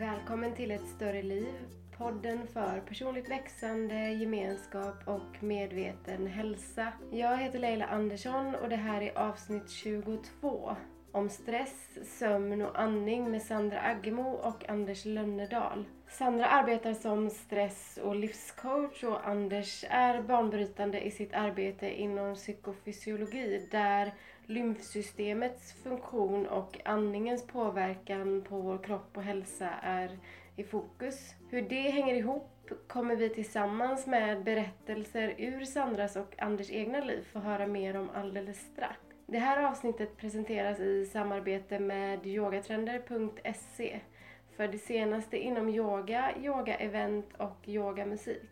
Välkommen till ett större liv. Podden för personligt växande, gemenskap och medveten hälsa. Jag heter Leila Andersson och det här är avsnitt 22 om stress, sömn och andning med Sandra Aggemo och Anders Lönnedal. Sandra arbetar som stress och livscoach och Anders är banbrytande i sitt arbete inom psykofysiologi där lymfsystemets funktion och andningens påverkan på vår kropp och hälsa är i fokus. Hur det hänger ihop kommer vi tillsammans med berättelser ur Sandras och Anders egna liv få höra mer om alldeles strax. Det här avsnittet presenteras i samarbete med yogatrender.se för det senaste inom yoga, yogaevent och yogamusik.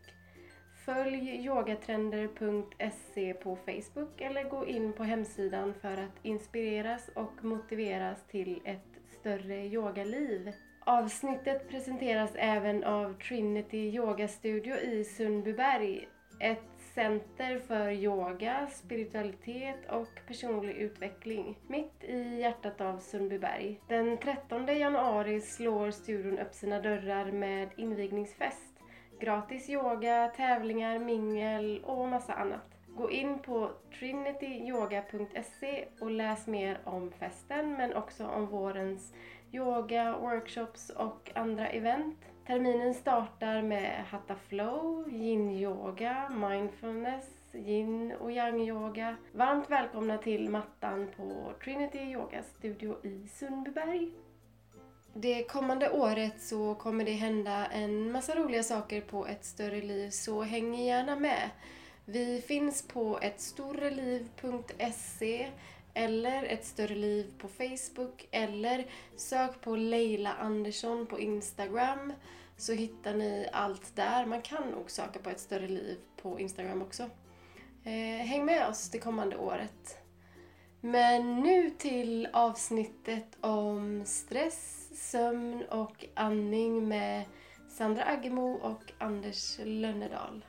Följ yogatrender.se på Facebook eller gå in på hemsidan för att inspireras och motiveras till ett större yogaliv. Avsnittet presenteras även av Trinity Yoga Studio i Sundbyberg. Ett center för yoga, spiritualitet och personlig utveckling mitt i hjärtat av Sundbyberg. Den 13 januari slår studion upp sina dörrar med invigningsfest. Gratis yoga, tävlingar, mingel och massa annat. Gå in på trinityyoga.se och läs mer om festen men också om vårens yoga, workshops och andra event. Terminen startar med Hatha Flow, yin-yoga, mindfulness, yin och yang-yoga. Varmt välkomna till mattan på Trinity Yoga Studio i Sundbyberg. Det kommande året så kommer det hända en massa roliga saker på ett större liv så häng gärna med. Vi finns på ettstoreliv.se eller ett större liv på Facebook eller sök på Leila Andersson på Instagram så hittar ni allt där. Man kan nog söka på ett större liv på Instagram också. Eh, häng med oss det kommande året. Men nu till avsnittet om stress, sömn och andning med Sandra Aggemo och Anders Lönnedal.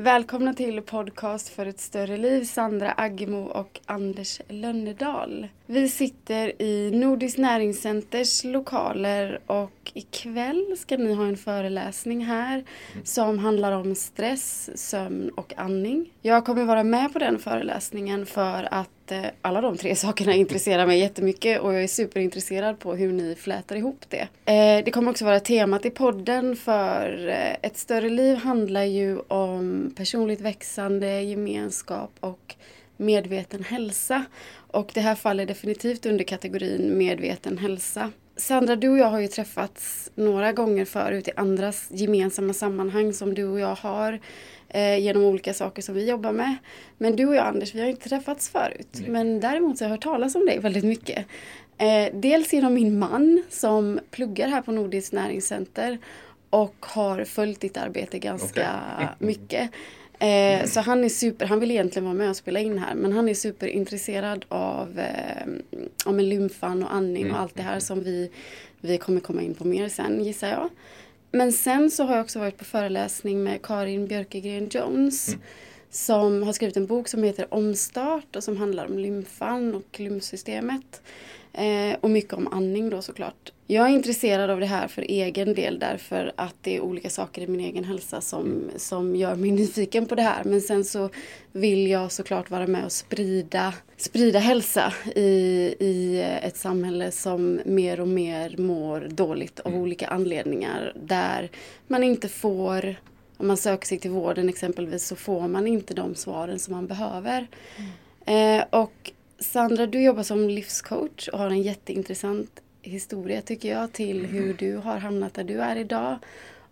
Välkomna till podcast för ett större liv, Sandra Aggemo och Anders Lönnedal. Vi sitter i Nordiskt näringscenters lokaler och ikväll ska ni ha en föreläsning här som handlar om stress, sömn och andning. Jag kommer vara med på den föreläsningen för att eh, alla de tre sakerna intresserar mig jättemycket och jag är superintresserad på hur ni flätar ihop det. Eh, det kommer också vara temat i podden för eh, ett större liv handlar ju om personligt växande, gemenskap och medveten hälsa. Och det här faller definitivt under kategorin medveten hälsa. Sandra, du och jag har ju träffats några gånger förut i andra gemensamma sammanhang som du och jag har eh, genom olika saker som vi jobbar med. Men du och jag Anders, vi har inte träffats förut. Nej. Men däremot så har jag hört talas om dig väldigt mycket. Eh, dels genom min man som pluggar här på Nordiskt näringscenter och har följt ditt arbete ganska okay. mycket. Eh, så han är super, han vill egentligen vara med och spela in här men han är superintresserad av eh, om lymfan och andning mm. och allt det här som vi, vi kommer komma in på mer sen gissar jag. Men sen så har jag också varit på föreläsning med Karin Björkegren Jones mm. som har skrivit en bok som heter Omstart och som handlar om lymfan och lymfsystemet. Eh, och mycket om andning då såklart. Jag är intresserad av det här för egen del därför att det är olika saker i min egen hälsa som, som gör mig nyfiken på det här. Men sen så vill jag såklart vara med och sprida, sprida hälsa i, i ett samhälle som mer och mer mår dåligt av mm. olika anledningar. Där man inte får om man söker sig till vården exempelvis så får man inte de svaren som man behöver. Mm. Eh, och Sandra, du jobbar som livscoach och har en jätteintressant historia tycker jag till hur mm. du har hamnat där du är idag.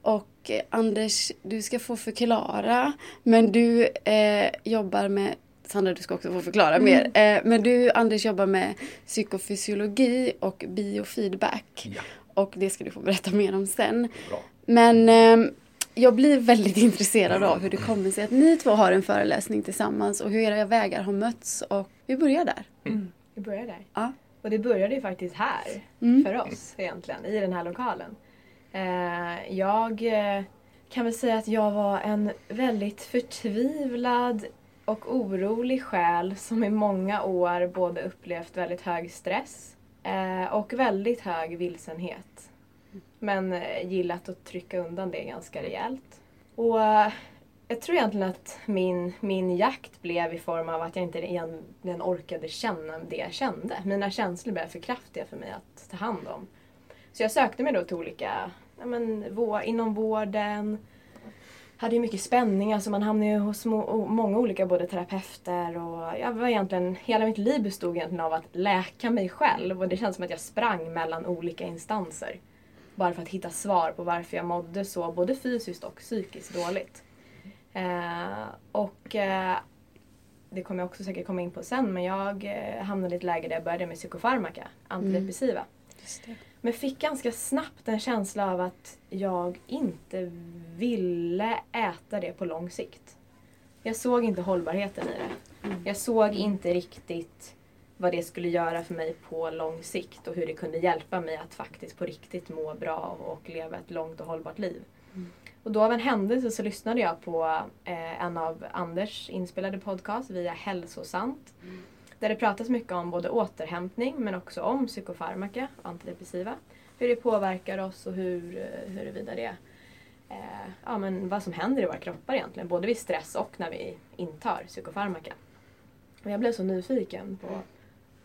Och eh, Anders, du ska få förklara, men du eh, jobbar med Sandra, du ska också få förklara mm. mer. Eh, men du, Anders, jobbar med psykofysiologi och biofeedback. Ja. Och det ska du få berätta mer om sen. Bra. Men eh, jag blir väldigt intresserad av hur det kommer sig att ni två har en föreläsning tillsammans och hur era vägar har mötts. Och vi börjar där. Mm. Vi börjar där. Ja. Och det började ju faktiskt här mm. för oss egentligen, i den här lokalen. Eh, jag eh, kan väl säga att jag var en väldigt förtvivlad och orolig själ som i många år både upplevt väldigt hög stress eh, och väldigt hög vilsenhet. Men eh, gillat att trycka undan det ganska rejält. Och eh, jag tror egentligen att min, min jakt blev i form av att jag inte egentligen orkade känna det jag kände. Mina känslor blev för kraftiga för mig att ta hand om. Så jag sökte mig då till olika, ja men, vår, inom vården, hade ju mycket spänning, alltså man hamnade ju hos många olika både terapeuter och jag var egentligen, hela mitt liv bestod egentligen av att läka mig själv och det känns som att jag sprang mellan olika instanser. Bara för att hitta svar på varför jag mådde så både fysiskt och psykiskt dåligt. Eh, och eh, det kommer jag också säkert komma in på sen men jag eh, hamnade i ett läge där jag började med psykofarmaka, antidepressiva. Mm. Men fick ganska snabbt en känsla av att jag inte ville äta det på lång sikt. Jag såg inte hållbarheten i det. Mm. Jag såg inte riktigt vad det skulle göra för mig på lång sikt och hur det kunde hjälpa mig att faktiskt på riktigt må bra och leva ett långt och hållbart liv. Mm. Och då av en händelse så lyssnade jag på eh, en av Anders inspelade podcast via Hälsosamt. Mm. Där det pratas mycket om både återhämtning men också om psykofarmaka, antidepressiva. Hur det påverkar oss och hur, eh, huruvida det eh, ja, men vad som händer i våra kroppar egentligen. Både vid stress och när vi intar psykofarmaka. Och jag blev så nyfiken på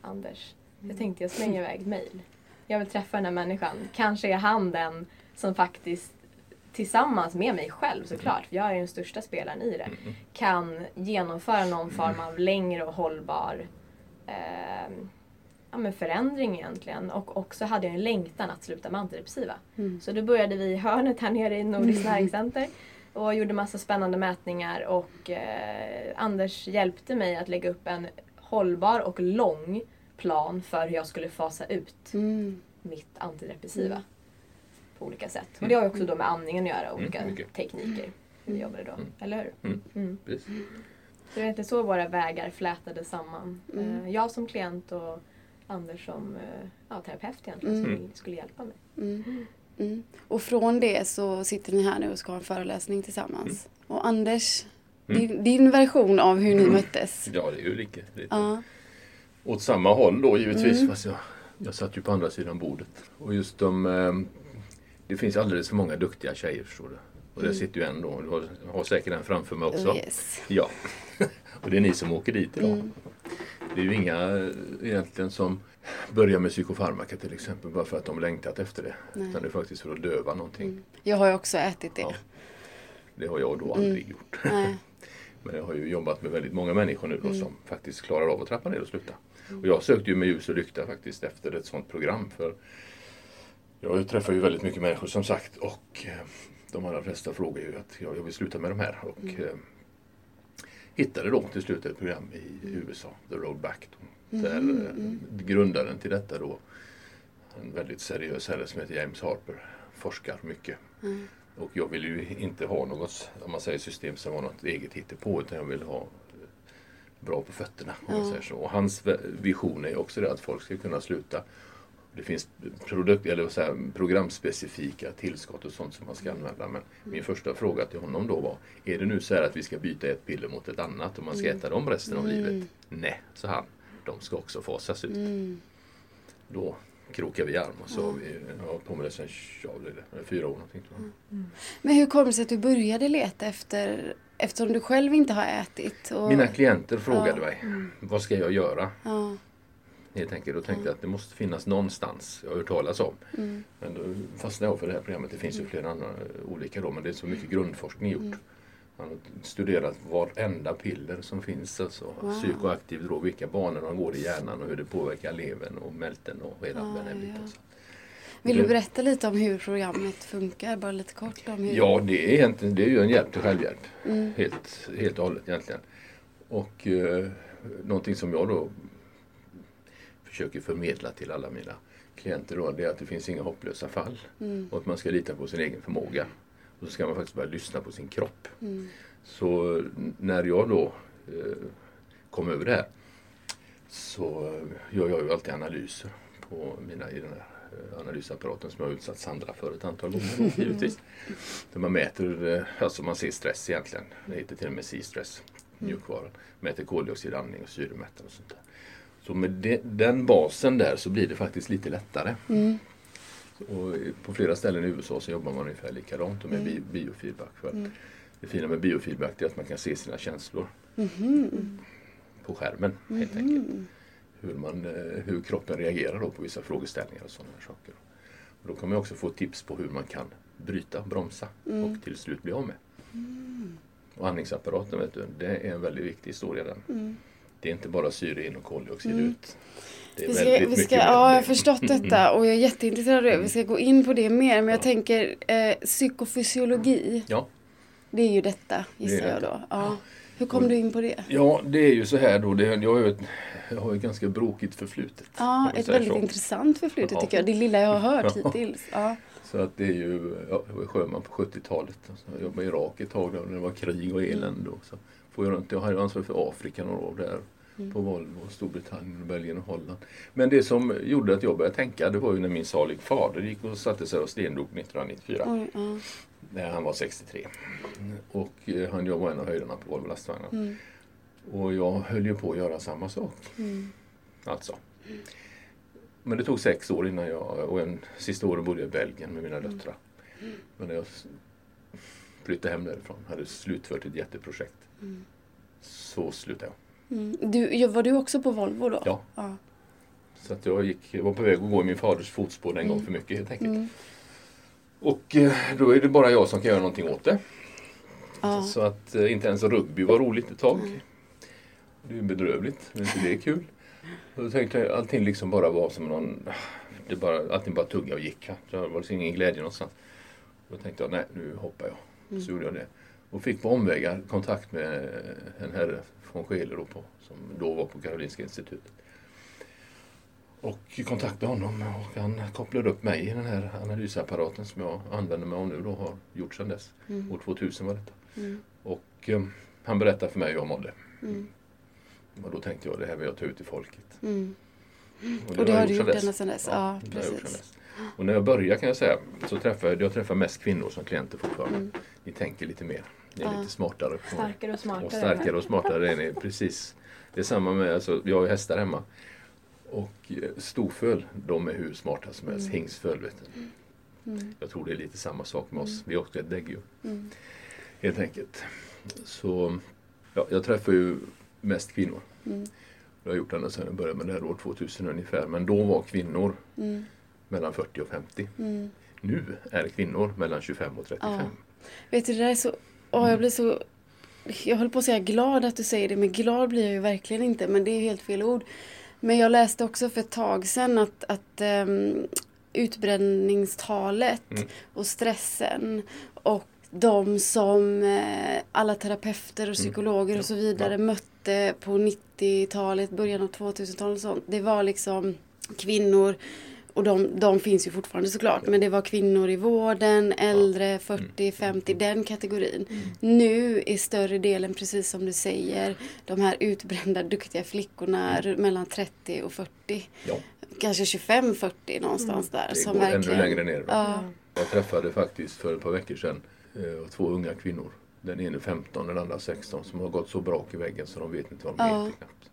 Anders. Jag tänkte jag slänger iväg ett mejl. Jag vill träffa den här människan. Kanske är han den som faktiskt tillsammans med mig själv såklart, för jag är den största spelaren i det, kan genomföra någon form av längre och hållbar eh, ja, men förändring egentligen. Och också hade jag en längtan att sluta med antidepressiva. Mm. Så då började vi i hörnet här nere i Nordiskt mm. näringscenter och gjorde massa spännande mätningar och eh, Anders hjälpte mig att lägga upp en hållbar och lång plan för hur jag skulle fasa ut mm. mitt antidepressiva. Mm. På olika sätt. Och det har ju också då med andningen att göra, mm, olika tekniker. Hur vi jobbade då, eller hur? Precis. Så det är inte så våra vägar flätade samman. Mm. Eh, jag som klient och Anders som eh, ja, terapeut egentligen mm. som skulle hjälpa mig. Mm. Mm. Och från det så sitter ni här nu och ska ha en föreläsning tillsammans. Mm. Och Anders, mm. din, din, version av hur ni möttes? Ja, det är ju lika. lite. Ja. Åt samma håll då givetvis, mm. fast jag, jag satt ju på andra sidan bordet. Och just de, eh, det finns alldeles för många duktiga tjejer förstår du. Och där sitter ju en då, du har, har säkert en framför mig också. Oh, yes. Ja. och det är ni som åker dit idag. Det är ju inga eh, egentligen som börjar med psykofarmaka till exempel bara för att de längtat efter det. Nej. Utan det är faktiskt för att döva någonting. Mm. Jag har ju också ätit det. Ja. Det har jag då aldrig mm. gjort. Men jag har ju jobbat med väldigt många människor nu då mm. som faktiskt klarar av att trappa ner och sluta. Mm. Och jag sökte ju med ljus och lykta faktiskt efter ett sådant program. för Jag träffar ju väldigt mycket människor som sagt och eh, de allra flesta frågar ju att jag vill sluta med de här. Och, mm. eh, hittade då till slut ett program i USA, The Road Back. Då, där mm, mm. Eh, grundaren till detta då, en väldigt seriös herre som heter James Harper, forskar mycket. Mm. Och jag vill ju inte ha något, om man säger system som var något eget hittepå utan jag vill ha bra på fötterna. Om man säger så. Och hans vision är också det att folk ska kunna sluta det finns produkt, eller så här, programspecifika tillskott och sånt som man ska använda. Men min första fråga till honom då var, är det nu så här att vi ska byta ett piller mot ett annat och man ska mm. äta dem resten av livet? Mm. Nej, sa han. De ska också fasas ut. Mm. Då krokar vi arm och så har vi hållit på med det sen ja, det, fyra år. Någonting, mm. Men hur kom det sig att du började leta efter Eftersom du själv inte har ätit? Och... Mina klienter frågade ja. mig, mm. vad ska jag göra? Ja helt enkelt och tänkte mm. att det måste finnas någonstans, jag har hört talas om. Mm. Men då fastnade jag för det här programmet. Det finns ju mm. flera andra olika då men det är så mycket grundforskning gjort. Han har studerat varenda piller som finns, alltså wow. psykoaktiv drog, vilka banor de går i hjärnan och hur det påverkar levern och mälten och hela ah, den biten. Ja. Vill du berätta lite om hur programmet funkar? Bara lite kort om hur... Ja, det är egentligen det är ju en hjälp till självhjälp. Mm. Helt, helt och hållet egentligen. Och eh, någonting som jag då försöker förmedla till alla mina klienter då, det är att det finns inga hopplösa fall. Mm. Och att man ska lita på sin egen förmåga. Och så ska man faktiskt börja lyssna på sin kropp. Mm. Så när jag då eh, kom över det här så gör jag ju alltid analyser på mina, i den här eh, analysapparaten som jag har utsatt Sandra för ett antal gånger givetvis. Där man mäter, eh, alltså man ser stress egentligen. Det heter till och med C-stress. mjukvaran. Mäter koldioxidandning och syremättnad och sånt där. Så med de, den basen där så blir det faktiskt lite lättare. Mm. Och på flera ställen i USA så jobbar man ungefär likadant med Mm. bi- biofeedback. För Mm. Det fina med biofeedback är att man kan se sina känslor Mhm. på skärmen helt enkelt. Mhm. Hur, man, eh, hur kroppen reagerar då på vissa frågeställningar och sådana saker. Och då kan man också få tips på hur man kan bryta, bromsa Mm. och till slut bli av med. Och andningsapparaten, vet du, det är en väldigt viktig historia den. Mm. Det är inte bara syre in och koldioxid Mm. ut. Vi ska, vi ska, ja, jag har förstått detta och jag är jätteintresserad av det. Vi ska gå in på det mer. Men jag Ja. tänker eh, psykofysiologi. Ja. Det är ju detta gissar Det jag då. Ja. Hur kom du in på det? ja, det är ju så här då. Det, jag, har ett, jag har ett ganska brokigt förflutet. Ja, ett väldigt så. intressant förflutet Ja. tycker jag. Det lilla jag har hört Ja. hittills. Ja. Så att det är ju, ja, jag var sjöman på 70-talet. Alltså, jag jobbade i Irak ett tag då, när det var krig och elände. Och så får jag, runt, jag hade ansvar för Afrika några år där. Mm. På Volvo, Storbritannien, Belgien och Holland. Men det som gjorde att jag började tänka det var ju när min salig fader gick och satte sig och stendog 1994. Oj, ja. När han var 63. Och eh, han jobbade en av höjderna på Volvo lastvagnar. Mm. Och jag höll ju på att göra samma sak. Mm. Alltså. Men det tog sex år innan jag, och en sista åren bodde jag i Belgien med mina döttrar. Men när jag flyttade hem därifrån, hade slutfört ett jätteprojekt. Mm. Så slutade jag. Mm. Du, var du också på Volvo då? Ja. ja. Så att jag gick, var på väg att gå i min faders fotspår en gång Mm. för mycket helt enkelt. Mm. Och eh, då är det bara jag som kan göra någonting åt det. ja. Så att eh, inte ens rugby var roligt ett tag. Mm. Det är bedrövligt, men inte det är kul. Och då tänkte jag allting liksom bara var som någon... Det bara, allting bara tugga och gick. Det var liksom ingen glädje någonstans. Då tänkte jag, nej nu hoppar jag. Mm. Så gjorde jag det. Och fick på omvägar kontakt med en herre från Skele då på, som då var på Karolinska institutet. Och kontaktade honom och han kopplade upp mig i den här analysapparaten som jag använder mig av nu då har gjort sedan dess. Mm. År 2000 var detta. Mm. Och eh, han berättade för mig hur jag mådde. Mm. Och då tänkte jag det här vill jag ta ut i folket. Mm. Och Och det har du jag gjort ända sedan dess? Ja, det har sedan precis. Och när jag började kan jag säga så träffade jag, jag träffar mest kvinnor som klienter fortfarande. Mm. Ni tänker lite mer. Ni är Ja. lite smartare. Och, Starkare och smartare. och starkare och smartare är ni. Precis. Det är samma med, alltså, jag har ju hästar hemma. Och eh, storföl, de är hur smarta som helst. Mm. Hingsföl vet du. Mm. Jag tror det är lite samma sak med oss. Vi är också ett däggdjur. Mm. Helt enkelt. Så ja, jag träffar ju mest kvinnor. Mm. Jag har gjort ända sedan jag började med det här år 2000 ungefär. Men då var kvinnor Mm. mellan 40 och 50. Mm. Nu är kvinnor mellan 25 och 35. Ja. Vet du, det där är så... Åh, jag blir så... Jag håller på att säga glad att du säger det, men glad blir jag ju verkligen inte. Men det är helt fel ord. Men jag läste också för ett tag sedan att, att um, utbränningstalet Mm. och stressen och de som eh, alla terapeuter och psykologer och så vidare Ja. mötte på 90-talet, början av 2000-talet och sånt. Det var liksom kvinnor och de, de finns ju fortfarande såklart. Men det var kvinnor i vården, äldre, 40, 50, den kategorin. Nu är större delen, precis som du säger, de här utbrända duktiga flickorna mellan 30 och 40. Ja, Kanske 25-40 någonstans där. det som går verkligen, ännu längre ner. Ja. Jag träffade faktiskt för ett par veckor sedan eh, två unga kvinnor. Den ene 15, den andra 16 som har gått så brak i väggen så de vet inte vad de Ja. heter knappt.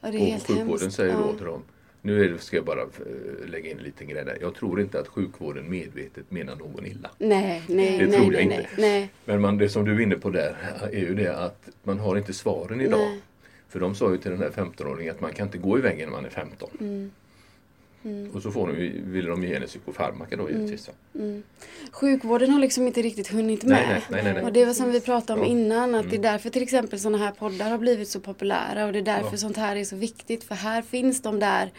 ja, det är Och helt sjukvården hemskt. säger då Ja. till dem nu ska jag bara eh, lägga in en liten grej där. Jag tror inte att sjukvården medvetet menar någon illa. Nej, nej, Det nej, tror jag nej, inte. nej. Men man, det som du är inne på där är ju det att man har inte svaren idag. Nej. För de sa ju till den här 15-åringen att man kan inte gå i väggen när man är 15. Mm. Mm. Och så får de, ville de ge henne psykofarmaka då givetvis. va. Mm. Sjukvården har liksom inte riktigt hunnit med. Nej, nej, nej, nej. Och det var som vi pratade om innan, att det är Mm. därför till exempel sådana här poddar har blivit så populära och det är därför Ja. sånt här är så viktigt. För här finns de där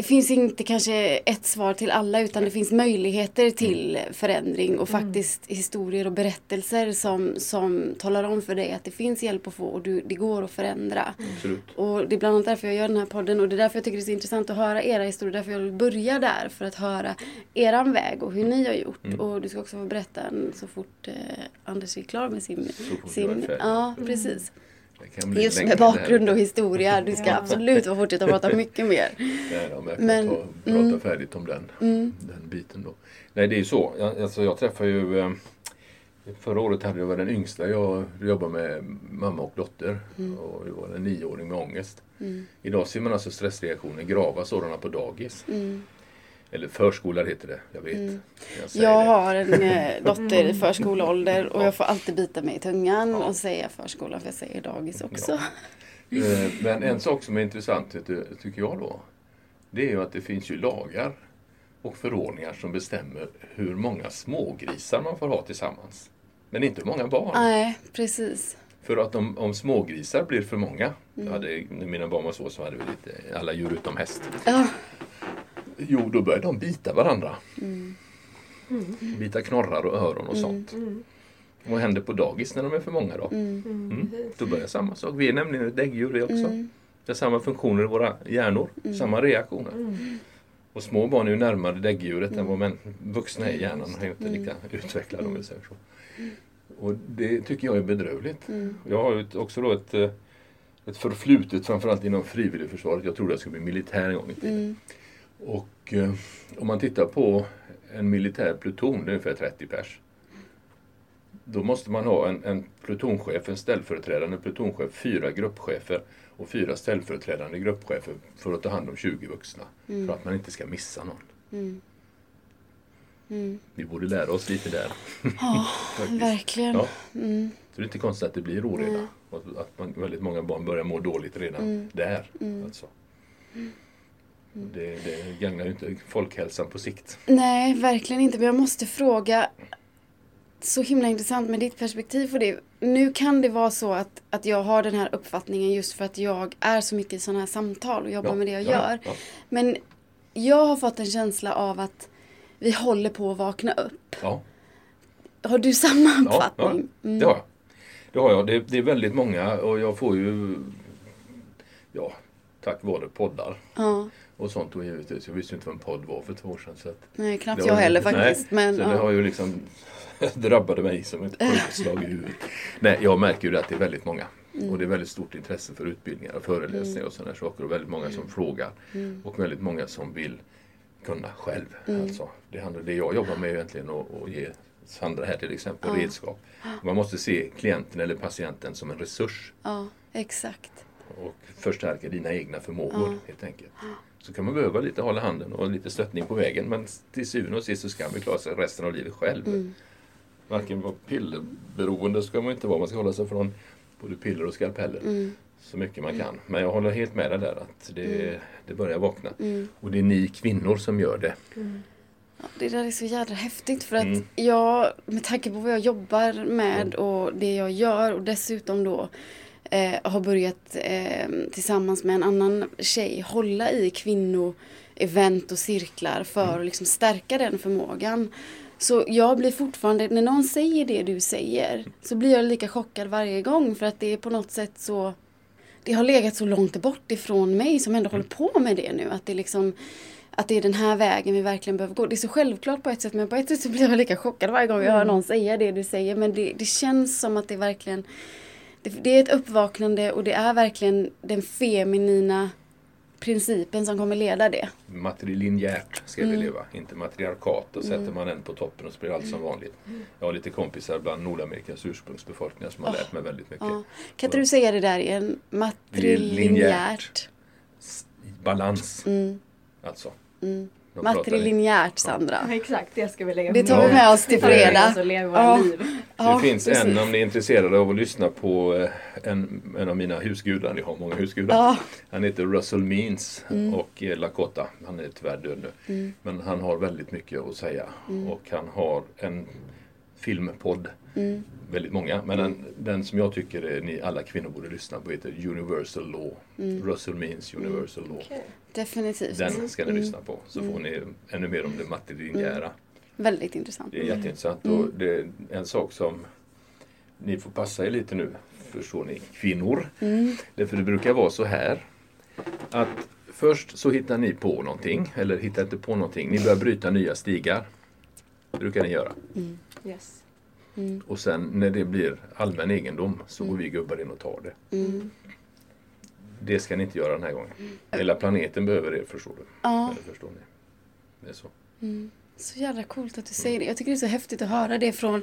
det finns inte kanske ett svar till alla utan det finns möjligheter till förändring och faktiskt historier och berättelser som, som talar om för dig att det finns hjälp att få och du, det går att förändra. Absolut. Och det är bland annat därför jag gör den här podden och det är därför jag tycker det är så intressant att höra era historier. Därför jag vill börja där för att höra eran väg och hur ni har gjort. Mm. Och du ska också få berätta en- så fort eh, Anders är klar med sin... Så fort jag är sin färdig. ja, precis. Just med här. bakgrund och historia. Du ska absolut få fortsätta prata mycket mer. Nej, men jag kan Men- ta, prata mm. färdigt om den, Mm. den biten då. Nej, det är ju så. Jag, alltså, jag träffar ju... Eh, Förra året hade jag var den yngsta jag jobbade med mamma och dotter. Mm. Och det var en nioåring med ångest. Mm. Idag ser man alltså stressreaktioner, grava sådana på dagis. Eller förskola heter det, jag vet. Mm. Jag, jag har en äh, dotter i förskoleålder och jag får alltid bita mig i tungan ja. och säga förskola för jag säger dagis också. Ja. Eh, men en sak som är intressant tycker jag då. Det är ju att det finns ju lagar och förordningar som bestämmer hur många smågrisar man får ha tillsammans. Men inte hur många barn. Nej, precis. För att om, om smågrisar blir för många, mm. hade, när mina barn var så så hade vi lite, alla djur utom häst. Ja. Jo, då börjar de bita varandra. Mm. Mm. Bita knorrar och öron och mm. sånt. Mm. Vad händer på dagis när de är för många då? Mm. mm. Då börjar samma sak. Vi är nämligen ett däggdjur det också. Mm. Det har samma funktioner i våra hjärnor, samma reaktioner. Och små barn är ju närmare däggdjuret än vad män, vuxna är i hjärnan. Är inte lika utvecklade om vi säger så. Och det tycker jag är bedrövligt. Jag har ju också då ett, eh, ett förflutet framförallt inom frivilligförsvaret. Jag trodde jag skulle bli militär en gång i tiden. Och eh, om man tittar på en militär pluton, det är ungefär 30 pers. Då måste man ha en, en plutonchef, en ställföreträdande plutonchef, fyra gruppchefer och fyra ställföreträdande gruppchefer för att ta hand om 20 vuxna. Mm. För att man inte ska missa någon. Mm. Mm. Vi borde lära oss lite där. Ja, verkligen. Ja. Mm. Så det är inte konstigt att det blir oreda. Och att man, väldigt många barn börjar må dåligt redan mm. där. Mm. Det, det gagnar ju inte folkhälsan på sikt. Nej, verkligen inte. Men jag måste fråga, så himla intressant med ditt perspektiv på det. Nu kan det vara så att, att jag har den här uppfattningen just för att jag är så mycket i sådana här samtal och jobbar ja, med det jag ja, gör. Ja. Men jag har fått en känsla av att vi håller på att vakna upp. Har du samma uppfattning? Ja, mm. det har jag. Det har jag. Det, det, är väldigt många och jag får ju, ja, tack vare poddar. Ja och sånt och givetvis. Jag visste inte vad en podd var för två år sedan. Så att nej, knappt jag heller faktiskt. Nej, men, så ja. det har ju liksom drabbade mig som ett slag i huvudet. Nej, jag märker ju att det är väldigt många. Mm. Och det är väldigt stort intresse för utbildningar och föreläsningar mm. och sådana saker. Och väldigt många som mm. frågar. Mm. Och väldigt många som vill kunna själv. Mm. Alltså, det, handlar, det jag jobbar med är egentligen att, att ge Sandra här till exempel ja. redskap. Man måste se klienten eller patienten som en resurs. Ja, exakt. Och förstärka dina egna förmågor ja. helt enkelt. Så kan man behöva lite hålla handen och lite stöttning på vägen. Men till syvende och sist så ska man klara sig resten av livet själv. Mm. Varken vara pillerberoende ska man inte vara. Man ska hålla sig från både piller och skalpeller. Mm. Så mycket man kan. Men jag håller helt med dig där att det, mm. det börjar vakna. Mm. Och det är ni kvinnor som gör det. Mm. Ja, det där är så jädra häftigt för att mm. jag, med tanke på vad jag jobbar med och det jag gör och dessutom då eh, har börjat eh, tillsammans med en annan tjej hålla i kvinnoevent och cirklar för mm. att liksom stärka den förmågan. Så jag blir fortfarande, när någon säger det du säger, så blir jag lika chockad varje gång för att det är på något sätt så det har legat så långt bort ifrån mig som ändå mm. håller på med det nu. Att det liksom att det är den här vägen vi verkligen behöver gå. Det är så självklart på ett sätt men på ett sätt så blir jag lika chockad varje gång jag hör mm. någon säga det du säger. Men det, det känns som att det verkligen det, det, är ett uppvaknande och det är verkligen den feminina principen som kommer leda det. Matrilinjärt ska mm. vi leva, inte matriarkat. Och mm. sätter man en på toppen och så blir allt som vanligt. Jag har lite kompisar bland Nordamerikas ursprungsbefolkningar som har oh. lärt mig väldigt mycket. Oh. Kan inte du säga det där igen? Matrilinjärt. Balans. Mm. Alltså. Mm. Matrilinjärt Sandra. Ja, exakt, det ska vi lägga Det tar vi med oss till fredag. Ja. Ja, det finns precis. en om ni är intresserade av att lyssna på eh, en, en av mina husgudar. Ni har många husgudar. Ja. Han heter Russell Means mm. och Lakota. Han är tyvärr död nu. Mm. Men han har väldigt mycket att säga. Mm. Och han har en filmpodd. Mm. Väldigt många. Men den, den, som jag tycker är, ni alla kvinnor borde lyssna på heter Universal Law. Mm. Russell Means Universal Law. Okay. Definitivt. Den ska ni mm. lyssna på. Så får ni ännu mer om det matrilineära. Väldigt intressant. Det är jätteintressant. Mm. Och det är en sak som ni får passa er lite nu, förstår ni, kvinnor. Mm. Därför det brukar vara så här att först så hittar ni på någonting, eller hittar inte på någonting. Ni börjar bryta nya stigar. Det brukar ni göra. Mm. Yes. Mm. Och sen när det blir allmän egendom så går vi gubbar in och tar det. Mm. Det ska ni inte göra den här gången. Hela planeten behöver er, förstår du. Ja. Eller förstår ni? Det är så. Mm. Så jävla coolt att du säger det. Jag tycker det är så häftigt att höra det från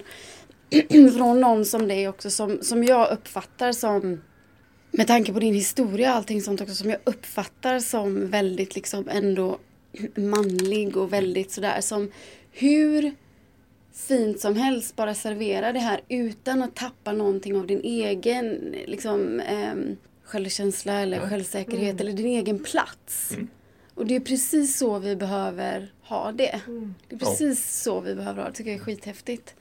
från någon som dig också som, som jag uppfattar som med tanke på din historia och allting sånt också som jag uppfattar som väldigt liksom ändå manlig och väldigt sådär som hur fint som helst bara servera det här utan att tappa någonting av din egen liksom, eh, självkänsla eller ja. självsäkerhet mm. eller din egen plats. Mm. Och det är precis så vi behöver ha det. Mm. Det är precis så vi behöver ha det. Det tycker jag är skithäftigt.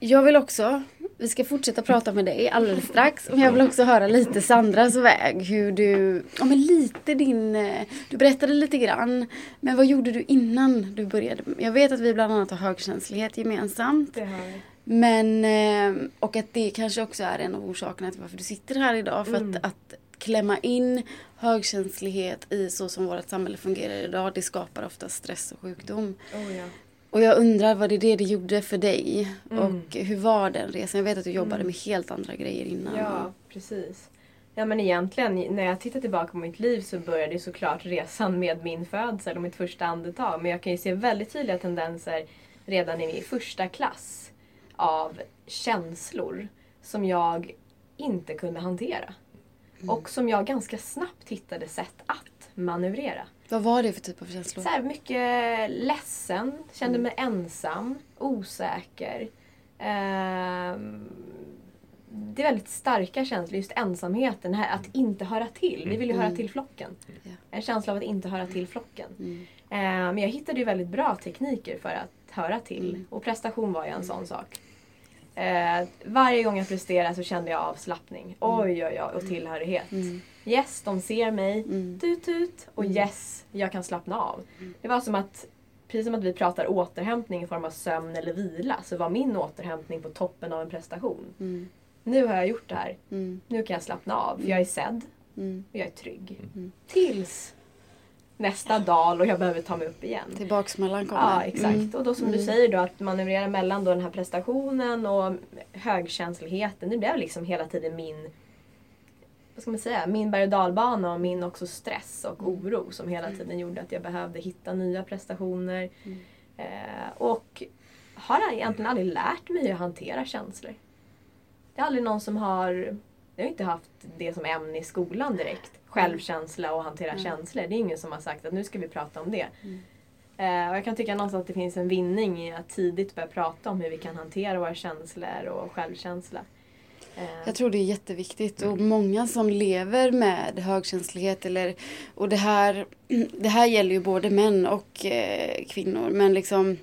Jag vill också, vi ska fortsätta prata med dig alldeles strax, men jag vill också höra lite Sandras väg. Hur du, ja men lite din, eh, du berättade lite grann, men vad gjorde du innan du började? Jag vet att vi bland annat har högkänslighet gemensamt. Det har vi. Men, eh, och att det kanske också är en av orsakerna till varför du sitter här idag. För mm. att, att klämma in högkänslighet i så som vårt samhälle fungerar idag, det skapar ofta stress och sjukdom. Oh, ja. Och jag undrar vad det är det det gjorde för dig. Mm. Och hur var den resan? Jag vet att du jobbade mm. med helt andra grejer innan. Ja, precis. Ja men egentligen, när jag tittar tillbaka på mitt liv så började såklart resan med min födsel och mitt första andetag. Men jag kan ju se väldigt tydliga tendenser redan i min första klass av känslor som jag inte kunde hantera. Mm. Och som jag ganska snabbt hittade sätt att manövrera. Vad var det för typ av känslor? Så här, mycket ledsen, kände mm. mig ensam, osäker. Eh, det är väldigt starka känslor, just ensamheten, här, att inte höra till. Vi vill ju höra mm. till flocken. Mm. En känsla av att inte höra till flocken. Mm. Eh, men jag hittade ju väldigt bra tekniker för att höra till. Mm. Och prestation var ju en sån sak. Eh, varje gång jag presterade så kände jag avslappning. Mm. Oj, oj, oj, och tillhörighet. Mm. Yes, de ser mig. Mm. Tut, tut. Och mm. yes, jag kan slappna av. Mm. Det var som att, precis som att vi pratar återhämtning i form av sömn eller vila, så var min återhämtning på toppen av en prestation. Mm. Nu har jag gjort det här. Nu kan jag slappna av, för jag är sedd. Och jag är trygg. Tills nästa dal och jag behöver ta mig upp igen. Till baksmällan kommer. Ja, exakt. Mm. Och då som mm. du säger då att manövrera mellan då den här prestationen och högkänsligheten. Det blev liksom hela tiden min vad ska man säga, min berg och dalbana och min också stress och mm. oro som hela mm. tiden gjorde att jag behövde hitta nya prestationer. Mm. Eh, och har egentligen aldrig lärt mig att hantera känslor. Det är aldrig någon som har, jag har inte haft det som ämne i skolan direkt självkänsla och hantera mm. känslor. Det är ingen som har sagt att nu ska vi prata om det. Mm. Eh, och jag kan tycka någonstans att det finns en vinning i att tidigt börja prata om hur vi kan hantera våra känslor och självkänsla. Eh. Jag tror det är jätteviktigt och många som lever med högkänslighet eller och det här, det här gäller ju både män och eh, kvinnor men liksom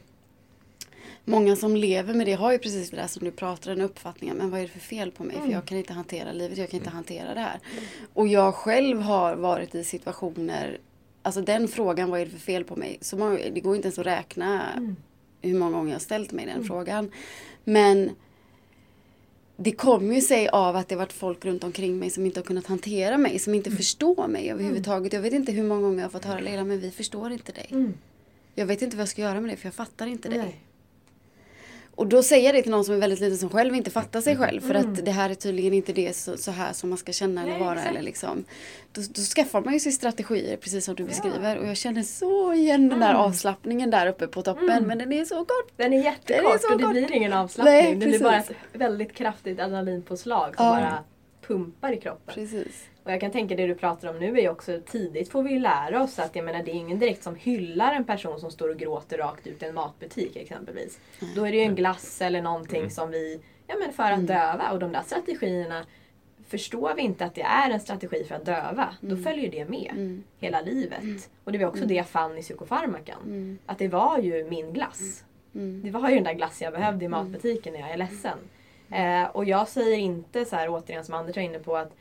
Många som lever med det har ju precis det där som du pratar, den uppfattningen. Men vad är det för fel på mig? Mm. För jag kan inte hantera livet, jag kan inte hantera det här. Mm. Och jag själv har varit i situationer, alltså den frågan, vad är det för fel på mig? Så många, det går inte ens att räkna mm. hur många gånger jag har ställt mig den mm. frågan. Men det kommer ju sig av att det varit folk runt omkring mig som inte har kunnat hantera mig, som inte mm. förstår mig överhuvudtaget. Jag vet inte hur många gånger jag har fått höra Leila, men vi förstår inte dig. Mm. Jag vet inte vad jag ska göra med det för jag fattar inte Nej. dig. Och då säger jag det till någon som är väldigt liten som själv inte fattar sig själv. För mm. att det här är tydligen inte det så, så här som man ska känna eller vara. Eller liksom. då, då skaffar man ju sig strategier precis som du beskriver. Och jag känner så igen den där mm. avslappningen där uppe på toppen. Mm. Men den är så kort. Den är jättekort den är så och det blir ingen avslappning. Nej, det blir bara ett väldigt kraftigt adrenalinpåslag som ja. bara pumpar i kroppen. Precis. Och jag kan tänka det du pratar om nu är ju också tidigt får vi ju lära oss att jag menar det är ingen direkt som hyllar en person som står och gråter rakt ut i en matbutik exempelvis. Mm. Då är det ju en glass eller någonting mm. som vi, ja men för att mm. döva och de där strategierna Förstår vi inte att det är en strategi för att döva, då mm. följer det med mm. hela livet. Mm. Och det var också det jag fann i psykofarmakan. Att det var ju min glass. Det var ju den där glassen jag behövde i matbutiken när jag är ledsen. Eh, och jag säger inte så här återigen som Anders var inne på att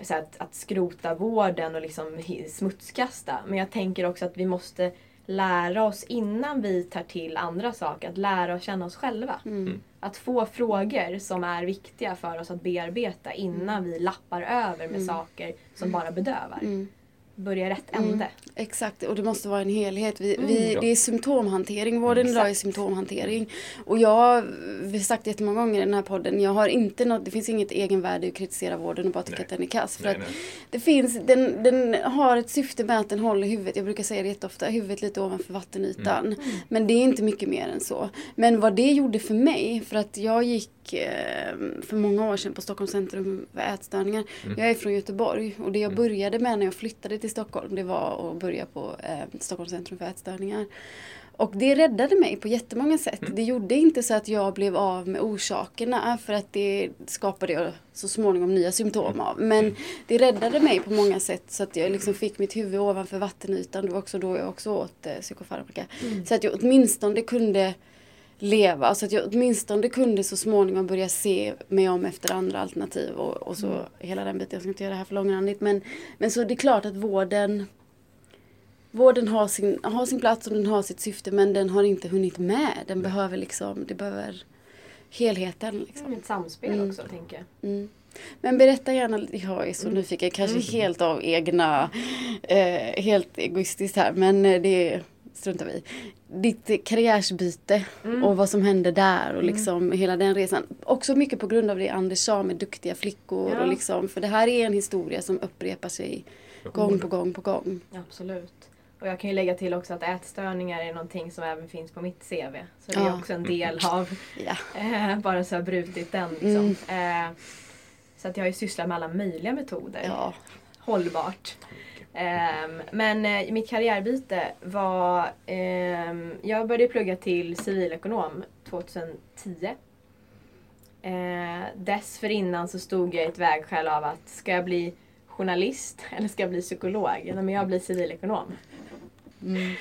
så att, att skrota vården och liksom smutskasta. Men jag tänker också att vi måste lära oss innan vi tar till andra saker, att lära oss känna oss själva. Mm. mm. Att få frågor som är viktiga för oss att bearbeta innan mm. vi lappar över med mm. saker som bara bedövar. Mm. Börja rätt ände. Mm, exakt, och det måste vara en helhet. Vi, mm, vi, det är symptomhantering, vården mm, idag är symptomhantering. Och jag har sagt jättemånga gånger i den här podden, jag har inte något, det finns inget egenvärde att kritisera vården och bara tycka nej. att den är kass. För nej, att nej. det finns, den, den har ett syfte med att den håller huvudet, jag brukar säga det jätteofta, huvudet lite ovanför vattenytan. Mm. Men det är inte mycket mer än så. Men vad det gjorde för mig, för att jag gick eh, för många år sedan på Stockholms centrum för ätstörningar. Mm. Jag är från Göteborg och det jag mm. började med när jag flyttade till Stockholm det var att börja på eh, Stockholms centrum för ätstörningar. Och det räddade mig på jättemånga sätt. Mm. Det gjorde inte så att jag blev av med orsakerna för att det skapade jag så småningom nya symptom mm. av. Men det räddade mig på många sätt så att jag liksom fick mitt huvud ovanför vattenytan. Det var också då jag också åt eh, psykofarmaka. Mm. Så att jag åtminstone kunde leva. Så att jag åtminstone kunde så småningom börja se mig om efter andra alternativ och, och så mm. hela den biten. Jag ska inte göra det här för långrandigt. Men, men så det är klart att vården Vården har sin, har sin plats och den har sitt syfte men den har inte hunnit med. Den behöver liksom, det behöver helheten. Liksom. Ett samspel mm. också tänker jag. Mm. Men berätta gärna, jag är så mm. nyfiken, kanske mm. helt av egna, eh, helt egoistiskt här men eh, det struntar vi Ditt karriärsbyte mm. och vad som hände där och liksom mm. hela den resan. Också mycket på grund av det Anders sa med duktiga flickor ja. och liksom, för det här är en historia som upprepar sig gång på gång på gång. Absolut. Och jag kan ju lägga till också att ätstörningar är någonting som även finns på mitt CV. Så det är också en del av, ja. eh, bara så jag har brutit den liksom. Mm. Eh, så att jag har ju sysslat med alla möjliga metoder. Ja. Hållbart. Um, men uh, mitt karriärbyte var... Um, jag började plugga till civilekonom 2010. Uh, dessförinnan så stod jag i ett vägskäl av att ska jag bli journalist eller ska jag bli psykolog? Ja, men jag blir civilekonom. Mm.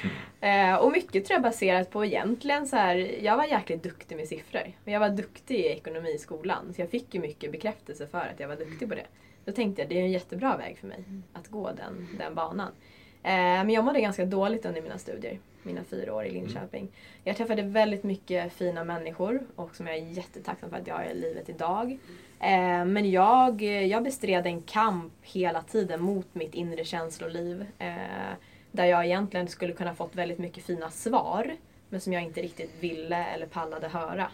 Uh, och mycket tror jag baserat på egentligen så här, jag var jäkligt duktig med siffror. Jag var duktig i ekonomi i skolan så jag fick ju mycket bekräftelse för att jag var duktig på det. Då tänkte jag det är en jättebra väg för mig att gå den, den banan. Eh, men jag mådde ganska dåligt under mina studier, mina fyra år i Linköping. Jag träffade väldigt mycket fina människor och som jag är jättetacksam för att jag har i livet idag. Eh, men jag, jag bestred en kamp hela tiden mot mitt inre känsloliv. Eh, där jag egentligen skulle kunna fått väldigt mycket fina svar men som jag inte riktigt ville eller pallade höra.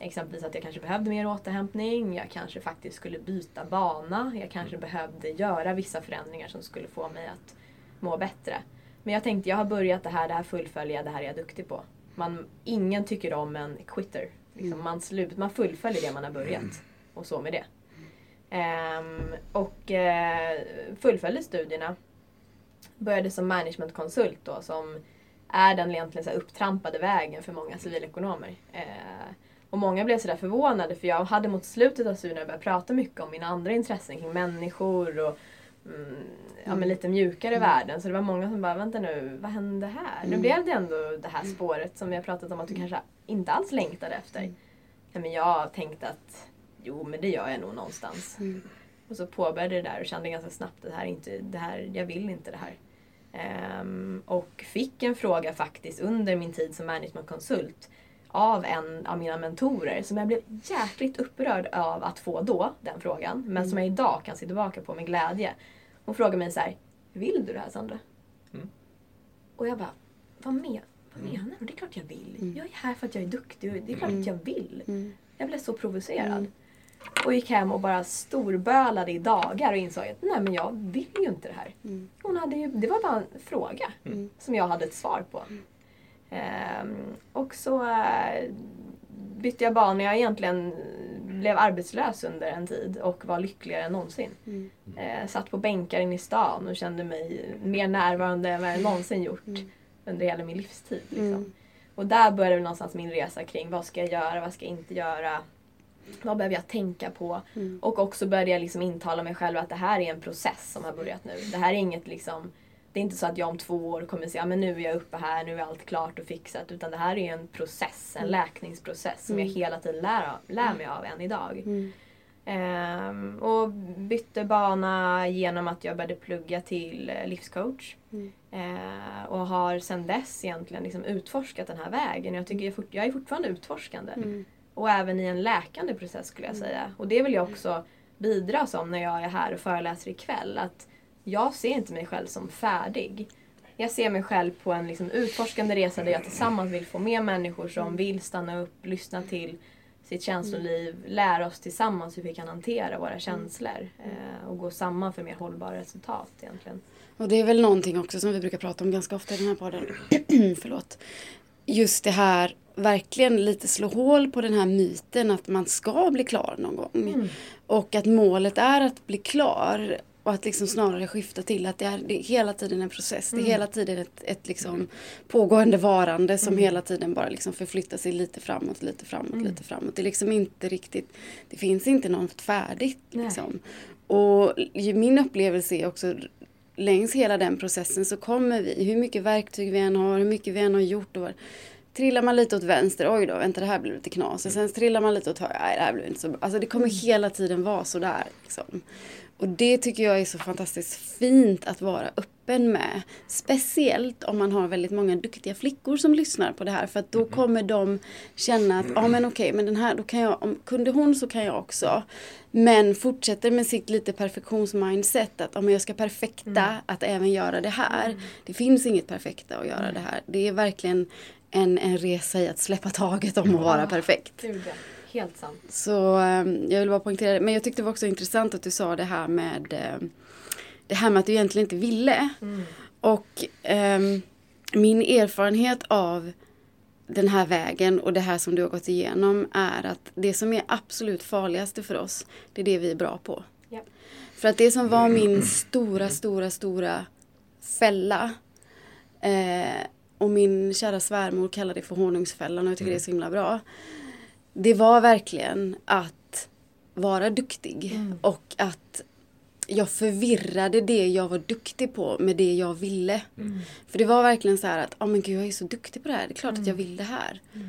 Exempelvis att jag kanske behövde mer återhämtning, jag kanske faktiskt skulle byta bana, jag kanske mm. behövde göra vissa förändringar som skulle få mig att må bättre. Men jag tänkte, jag har börjat det här, det här fullföljer jag, det här är jag duktig på. Man, ingen tycker om en quitter. Liksom, mm. man, slut, man fullföljer det man har börjat. Mm. Och så med det. Um, och uh, fullföljde studierna. Började som managementkonsult då som är den egentligen så upptrampade vägen för många civilekonomer. Uh, och många blev sådär förvånade för jag hade mot slutet av studierna börjat prata mycket om mina andra intressen kring människor och mm, ja, men lite mjukare mm. värden. Så det var många som bara, vänta nu, vad hände här? Mm. Nu blev det ändå det här spåret som vi har pratat om att du kanske inte alls längtade efter. Mm. Ja, men jag tänkte att jo men det gör jag nog någonstans. Mm. Och så påbörjade det där och kände ganska snabbt att det här inte, det här, jag vill inte det här. Um, och fick en fråga faktiskt under min tid som managementkonsult av en av mina mentorer som jag blev jäkligt upprörd av att få då, den frågan. Men mm. som jag idag kan se tillbaka på med glädje. Hon frågade mig så här, Vill du det här Sandra? Mm. Och jag bara, vad, men, vad mm. menar du? Det är klart jag vill. Mm. Jag är här för att jag är duktig det är klart att jag vill. Mm. Jag blev så provocerad. Och gick hem och bara storbölade i dagar och insåg att nej men jag vill ju inte det här. Hon hade ju, det var bara en fråga som jag hade ett svar på. Ehm, och så eh, bytte jag bana. Jag egentligen blev arbetslös under en tid och var lyckligare än någonsin. Mm. Eh, satt på bänkar inne i stan och kände mig mer närvarande än vad jag någonsin gjort mm. under hela min livstid. Liksom. Mm. Och där började någonstans min resa kring vad ska jag göra, vad ska jag inte göra. Vad behöver jag tänka på? Mm. Och också började jag liksom intala mig själv att det här är en process som har börjat nu. Det här är inget liksom det är inte så att jag om två år kommer säga att nu är jag uppe här, nu är allt klart och fixat. Utan det här är en process, en mm. läkningsprocess som mm. jag hela tiden lär, lär mig av än idag. Mm. Um, och bytte bana genom att jag började plugga till eh, livscoach. Mm. Uh, och har sedan dess egentligen liksom utforskat den här vägen. Jag, tycker jag, fort, jag är fortfarande utforskande. Mm. Och även i en läkande process skulle jag mm. säga. Och det vill jag också bidra som när jag är här och föreläser ikväll. Att jag ser inte mig själv som färdig. Jag ser mig själv på en liksom utforskande resa där jag tillsammans vill få med människor som vill stanna upp, lyssna till sitt känsloliv, lära oss tillsammans hur vi kan hantera våra känslor eh, och gå samman för mer hållbara resultat egentligen. Och det är väl någonting också som vi brukar prata om ganska ofta i den här podden. Förlåt. Just det här, verkligen lite slå hål på den här myten att man ska bli klar någon gång. Mm. Och att målet är att bli klar. Och att liksom snarare skifta till att det är, det är hela tiden en process. Mm. Det är mm. hela tiden ett, ett liksom pågående varande som mm. hela tiden bara liksom förflyttar sig lite framåt, lite framåt, mm. lite framåt. Det är liksom inte riktigt, det finns inte något färdigt. Liksom. Och min upplevelse är också längs hela den processen så kommer vi, hur mycket verktyg vi än har, hur mycket vi än har gjort. Och trillar man lite åt vänster, oj då, vänta det här blir lite knas. Och sen trillar man lite åt höger, nej det här blir inte så bra. Alltså det kommer mm. hela tiden vara sådär. Liksom. Och det tycker jag är så fantastiskt fint att vara öppen med. Speciellt om man har väldigt många duktiga flickor som lyssnar på det här. För att då mm. kommer de känna att, ja ah, men okej, okay, men den här, då kan jag, om kunde hon så kan jag också. Men fortsätter med sitt lite perfektionsmindset att om jag ska perfekta mm. att även göra det här. Mm. Det finns inget perfekta att göra det här. Det är verkligen en, en resa i att släppa taget om att vara perfekt. Helt sant. Så um, jag vill bara poängtera det. Men jag tyckte det var också intressant att du sa det här med um, det här med att du egentligen inte ville. Mm. Och um, min erfarenhet av den här vägen och det här som du har gått igenom är att det som är absolut farligaste för oss, det är det vi är bra på. Yep. För att det som var min stora, stora, stora fälla eh, och min kära svärmor kallar det för honungsfällan och jag tycker mm. det är så himla bra. Det var verkligen att vara duktig mm. och att jag förvirrade det jag var duktig på med det jag ville. Mm. För det var verkligen så här att, ja oh, men gud jag är så duktig på det här, det är klart att jag mm. vill det här. Mm.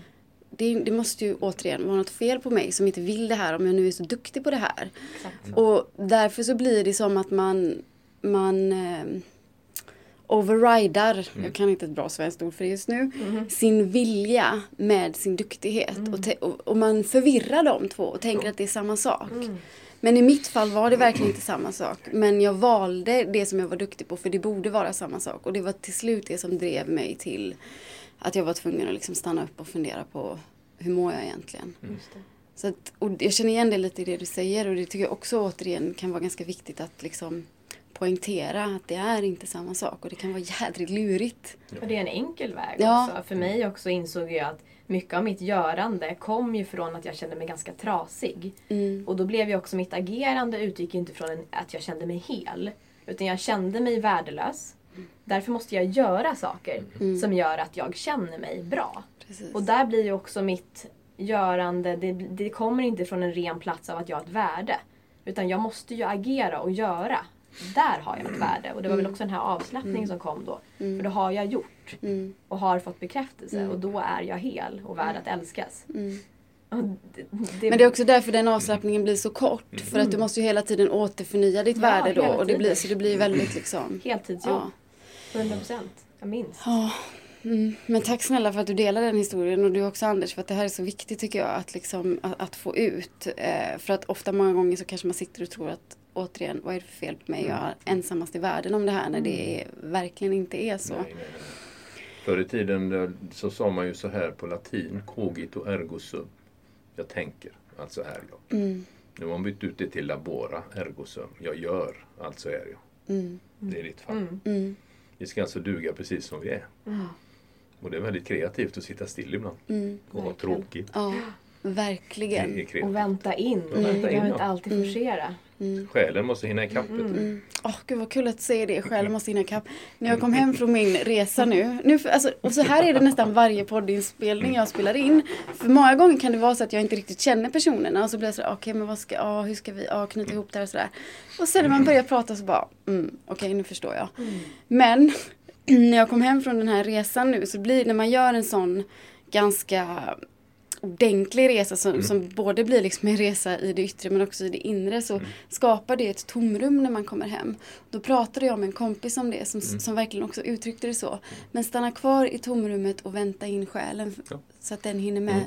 Det, det, måste ju återigen vara något fel på mig som inte vill det här om jag nu är så duktig på det här. Exakt. Och därför så blir det som att man, man eh, overridar, mm. jag kan inte ett bra svenskt ord för det just nu, mm. sin vilja med sin duktighet. Mm. Och, och, och, man förvirrar de två och tänker att det är samma sak. Mm. Men i mitt fall var det verkligen inte samma sak. Men jag valde det som jag var duktig på för det borde vara samma sak. Och det var till slut det som drev mig till att jag var tvungen att liksom stanna upp och fundera på hur mår jag egentligen. Så att, och jag känner igen det lite i det du säger och det tycker jag också återigen kan vara ganska viktigt att liksom poängtera att det är inte samma sak och det kan vara jädrigt lurigt. Och det är en enkel väg ja. också. För mig också insåg jag att mycket av mitt görande kom ju från att jag kände mig ganska trasig. Mm. Och då blev ju också mitt agerande utgick inte från att jag kände mig hel. Utan jag kände mig värdelös. Därför måste jag göra saker mm. som gör att jag känner mig bra. Precis. Och där blir ju också mitt görande, det, det kommer inte från en ren plats av att jag har ett värde. Utan jag måste ju agera och göra där har jag ett värde. Och det var väl mm. också den här avslappningen mm. som kom då. Mm. För då har jag gjort och har fått bekräftelse och då är jag hel och värd att älskas. Det, det... Men det är också därför den avslappningen blir så kort. För att du måste ju hela tiden återförnya ditt ja, värde då. Och det blir, så det blir väldigt liksom... Heltidsjobb. Ja. 100 procent. Jag minns. Ja. Mm. Men tack snälla för att du delar den historien och du också Anders för att det här är så viktigt tycker jag att, liksom, att, att få ut. Eh, för att ofta många gånger så kanske man sitter och tror att återigen, vad är det för fel på mig? Jag är ensammast i världen om det här när det mm. verkligen inte är så. Nej, nej, nej. Förr i tiden så sa man ju så här på latin, cogito ergo sum. Jag tänker, alltså är jag. Mm. Nu har man bytt ut det till labora ergo sum. Jag gör, alltså är jag. Mm. Det är ditt fall. Mm. mm. Vi ska alltså duga precis som vi är. Mm. Och det är väldigt kreativt att sitta still ibland mm. och ha tråkigt. Ja, verkligen. Och vänta in. Mm. Jag behöver inte alltid forcera. Mm. Själen måste hinna ikapp. Mm. Mm. Oh, gud vad kul att säger det. Själen måste hinna ikapp. När jag kom hem från min resa nu. nu alltså, och så här är det nästan varje poddinspelning jag spelar in. För många gånger kan det vara så att jag inte riktigt känner personerna. Och så blir jag så okej okay, men vad ska, oh, hur ska vi oh, knyta ihop det här och sådär. Och sen när man börjar prata så bara, mm, okej okay, nu förstår jag. Mm. Men när jag kom hem från den här resan nu så blir när man gör en sån ganska ordentlig resa som, mm. som både blir liksom en resa i det yttre men också i det inre så mm. skapar det ett tomrum när man kommer hem. Då pratade jag med en kompis om det som, mm. som verkligen också uttryckte det så. Men stanna kvar i tomrummet och vänta in själen ja. så att den hinner med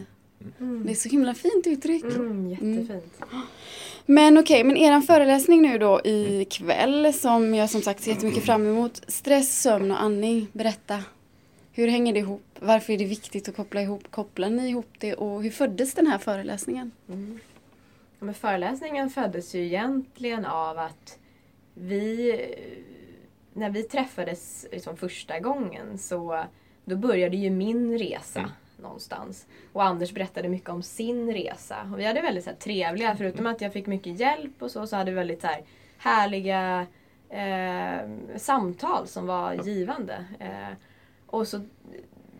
Mm. Det är så himla fint uttryck. Mm, jättefint. Mm. Men okej, okay, men eran föreläsning nu då ikväll som jag som sagt ser jättemycket fram emot. Stress, sömn och andning. Berätta. Hur hänger det ihop? Varför är det viktigt att koppla ihop? Kopplar ni ihop det och hur föddes den här föreläsningen? Mm. Men föreläsningen föddes ju egentligen av att vi, när vi träffades liksom första gången så då började ju min resa mm. någonstans. Och Anders berättade mycket om sin resa. Och vi hade väldigt så här, trevliga, förutom att jag fick mycket hjälp och så, så hade vi väldigt så här, härliga eh, samtal som var givande. Eh, och så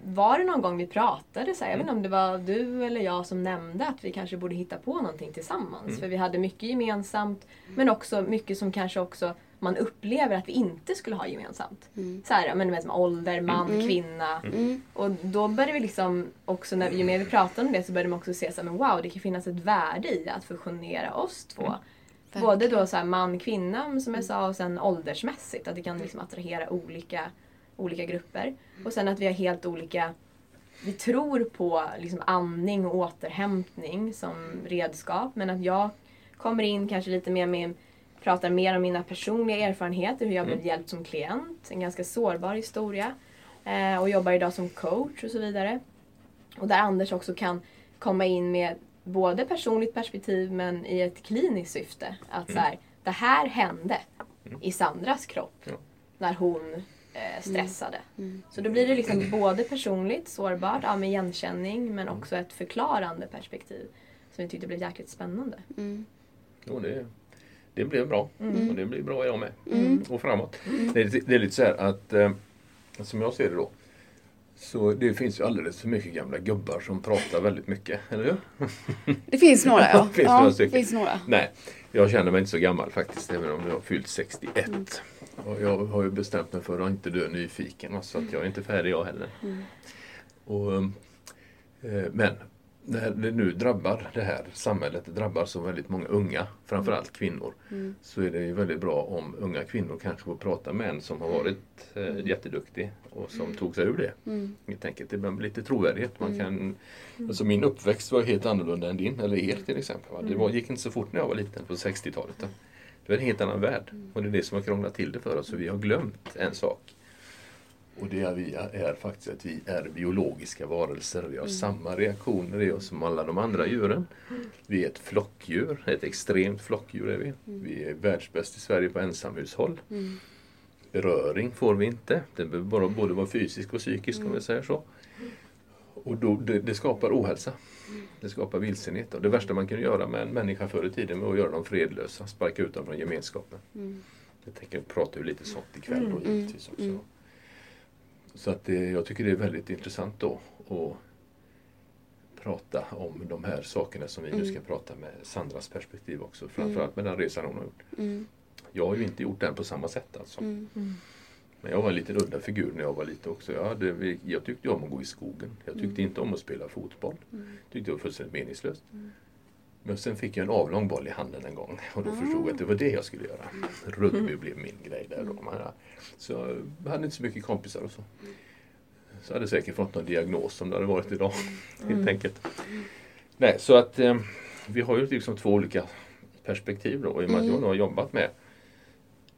var det någon gång vi pratade, så här, jag vet inte om det var du eller jag som nämnde att vi kanske borde hitta på någonting tillsammans. Mm. För vi hade mycket gemensamt men också mycket som kanske också man upplever att vi inte skulle ha gemensamt. Mm. Så här, men vet, som ålder, man, mm. kvinna. Mm. Och då började vi liksom också, när, ju mer vi pratade om det så började man också se så här, men wow, det kan finnas ett värde i att fusionera oss två. Mm. Både då så här, man, kvinna som jag sa och sen åldersmässigt. Att det kan liksom attrahera olika olika grupper. Och sen att vi har helt olika vi tror på liksom andning och återhämtning som redskap men att jag kommer in kanske lite mer med pratar mer om mina personliga erfarenheter, hur jag blev mm. hjälpt som klient. En ganska sårbar historia. Eh, och jobbar idag som coach och så vidare. Och där Anders också kan komma in med både personligt perspektiv men i ett kliniskt syfte. Att mm. så här, det här hände mm. i Sandras kropp. Ja. När hon eh, stressade. Mm. Mm. Så då blir det liksom både personligt sårbart, ja, med igenkänning, men också ett förklarande perspektiv. Som vi tyckte blev jäkligt spännande. Mm. Jo, det, det blev bra. Mm. Och det blir bra jag med. Mm. Och framåt. Det är, det, är lite så här att, eh, som jag ser det då, så det finns ju alldeles för mycket gamla gubbar som pratar väldigt mycket, eller hur? Det finns några ja. det finns, ja, några finns några. Nej, jag känner mig inte så gammal faktiskt, även om jag har fyllt 61. Mm. Och jag har ju bestämt mig för att inte dö nyfiken, så att jag är inte färdig jag heller. Mm. Och, eh, men när det nu drabbar det här samhället, det drabbar så väldigt många unga, framförallt kvinnor, mm. så är det ju väldigt bra om unga kvinnor kanske får prata med en som har varit eh, mm. jätteduktig och som mm. tog sig ur det. Mm. Helt enkelt. Det blir lite trovärdighet. Man mm. kan, mm. alltså min uppväxt var helt annorlunda än din, eller er till exempel. Det var, gick inte så fort när jag var liten på 60-talet. Det var en helt annan värld. Och det är det som har krånglat till det för oss. Så vi har glömt en sak. Och det är, vi är faktiskt att vi är biologiska varelser. Vi har mm. samma reaktioner i oss som alla de andra djuren. Vi är ett flockdjur, ett extremt flockdjur är vi. Mm. Vi är världsbäst i Sverige på ensamhushåll. Mm. Beröring får vi inte. Det behöver bara både vara fysisk och psykisk om vi säger så. Och då, det, det, skapar ohälsa. Det skapar vilsenhet. Och det värsta man kunde göra med en människa förr i tiden var att göra dem fredlösa, sparka ut dem från gemenskapen. Mm. Jag tänker prata ju lite sånt ikväll då mm. givetvis också. Mm. Så att det, jag tycker det är väldigt intressant då att prata om de här sakerna som vi mm. nu ska prata med Sandras perspektiv också. Framförallt med den resan hon har gjort. Mm. Jag har ju inte gjort den på samma sätt alltså. Mm. mm. Men jag var en liten udda figur när jag var liten också. Jag, hade, jag tyckte om att gå i skogen. Jag tyckte mm. inte om att spela fotboll. Mm. tyckte det var fullständigt meningslöst. Mm. Men sen fick jag en avlång boll i handen en gång och då ah. förstod jag att det var det jag skulle göra. Rugby blev min grej där då. Så jag hade inte så mycket kompisar och så. Så hade jag säkert fått någon diagnos som det hade varit idag. Mm. Helt enkelt. Nej, så att eh, vi har ju liksom två olika perspektiv då. I och med att jag har jobbat med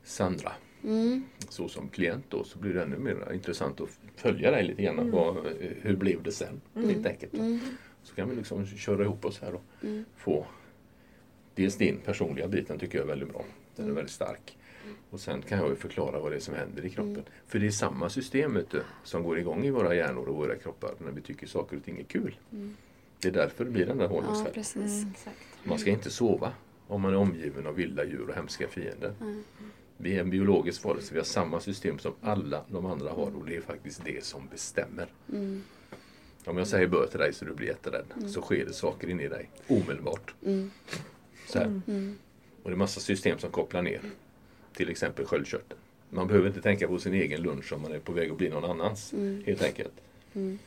Sandra mm. så som klient då så blir det ännu mer intressant att följa dig lite grann. Mm. Vad, hur blev det sen? Mm. Helt enkelt. Mm. Så kan vi liksom köra ihop oss här och mm. få dels din personliga biten tycker jag är väldigt bra. Den är mm. väldigt stark. Och sen kan jag ju förklara vad det är som händer i kroppen. Mm. För det är samma system du, som går igång i våra hjärnor och våra kroppar när vi tycker saker och ting är kul. Mm. Det är därför det blir den där honungsfällan. Ja, mm, man ska inte sova om man är omgiven av vilda djur och hemska fiender. Vi är en biologisk varelse, vi har samma system som alla de andra har och det är faktiskt det som bestämmer. Mm. Om jag säger bör till dig så du blir jätterädd mm. så sker det saker inne i dig omedelbart. Mm. Så här. Mm. Och det är massa system som kopplar ner. Till exempel sköldkörteln. Man behöver inte tänka på sin egen lunch om man är på väg att bli någon annans. Mm. Helt enkelt. Mm.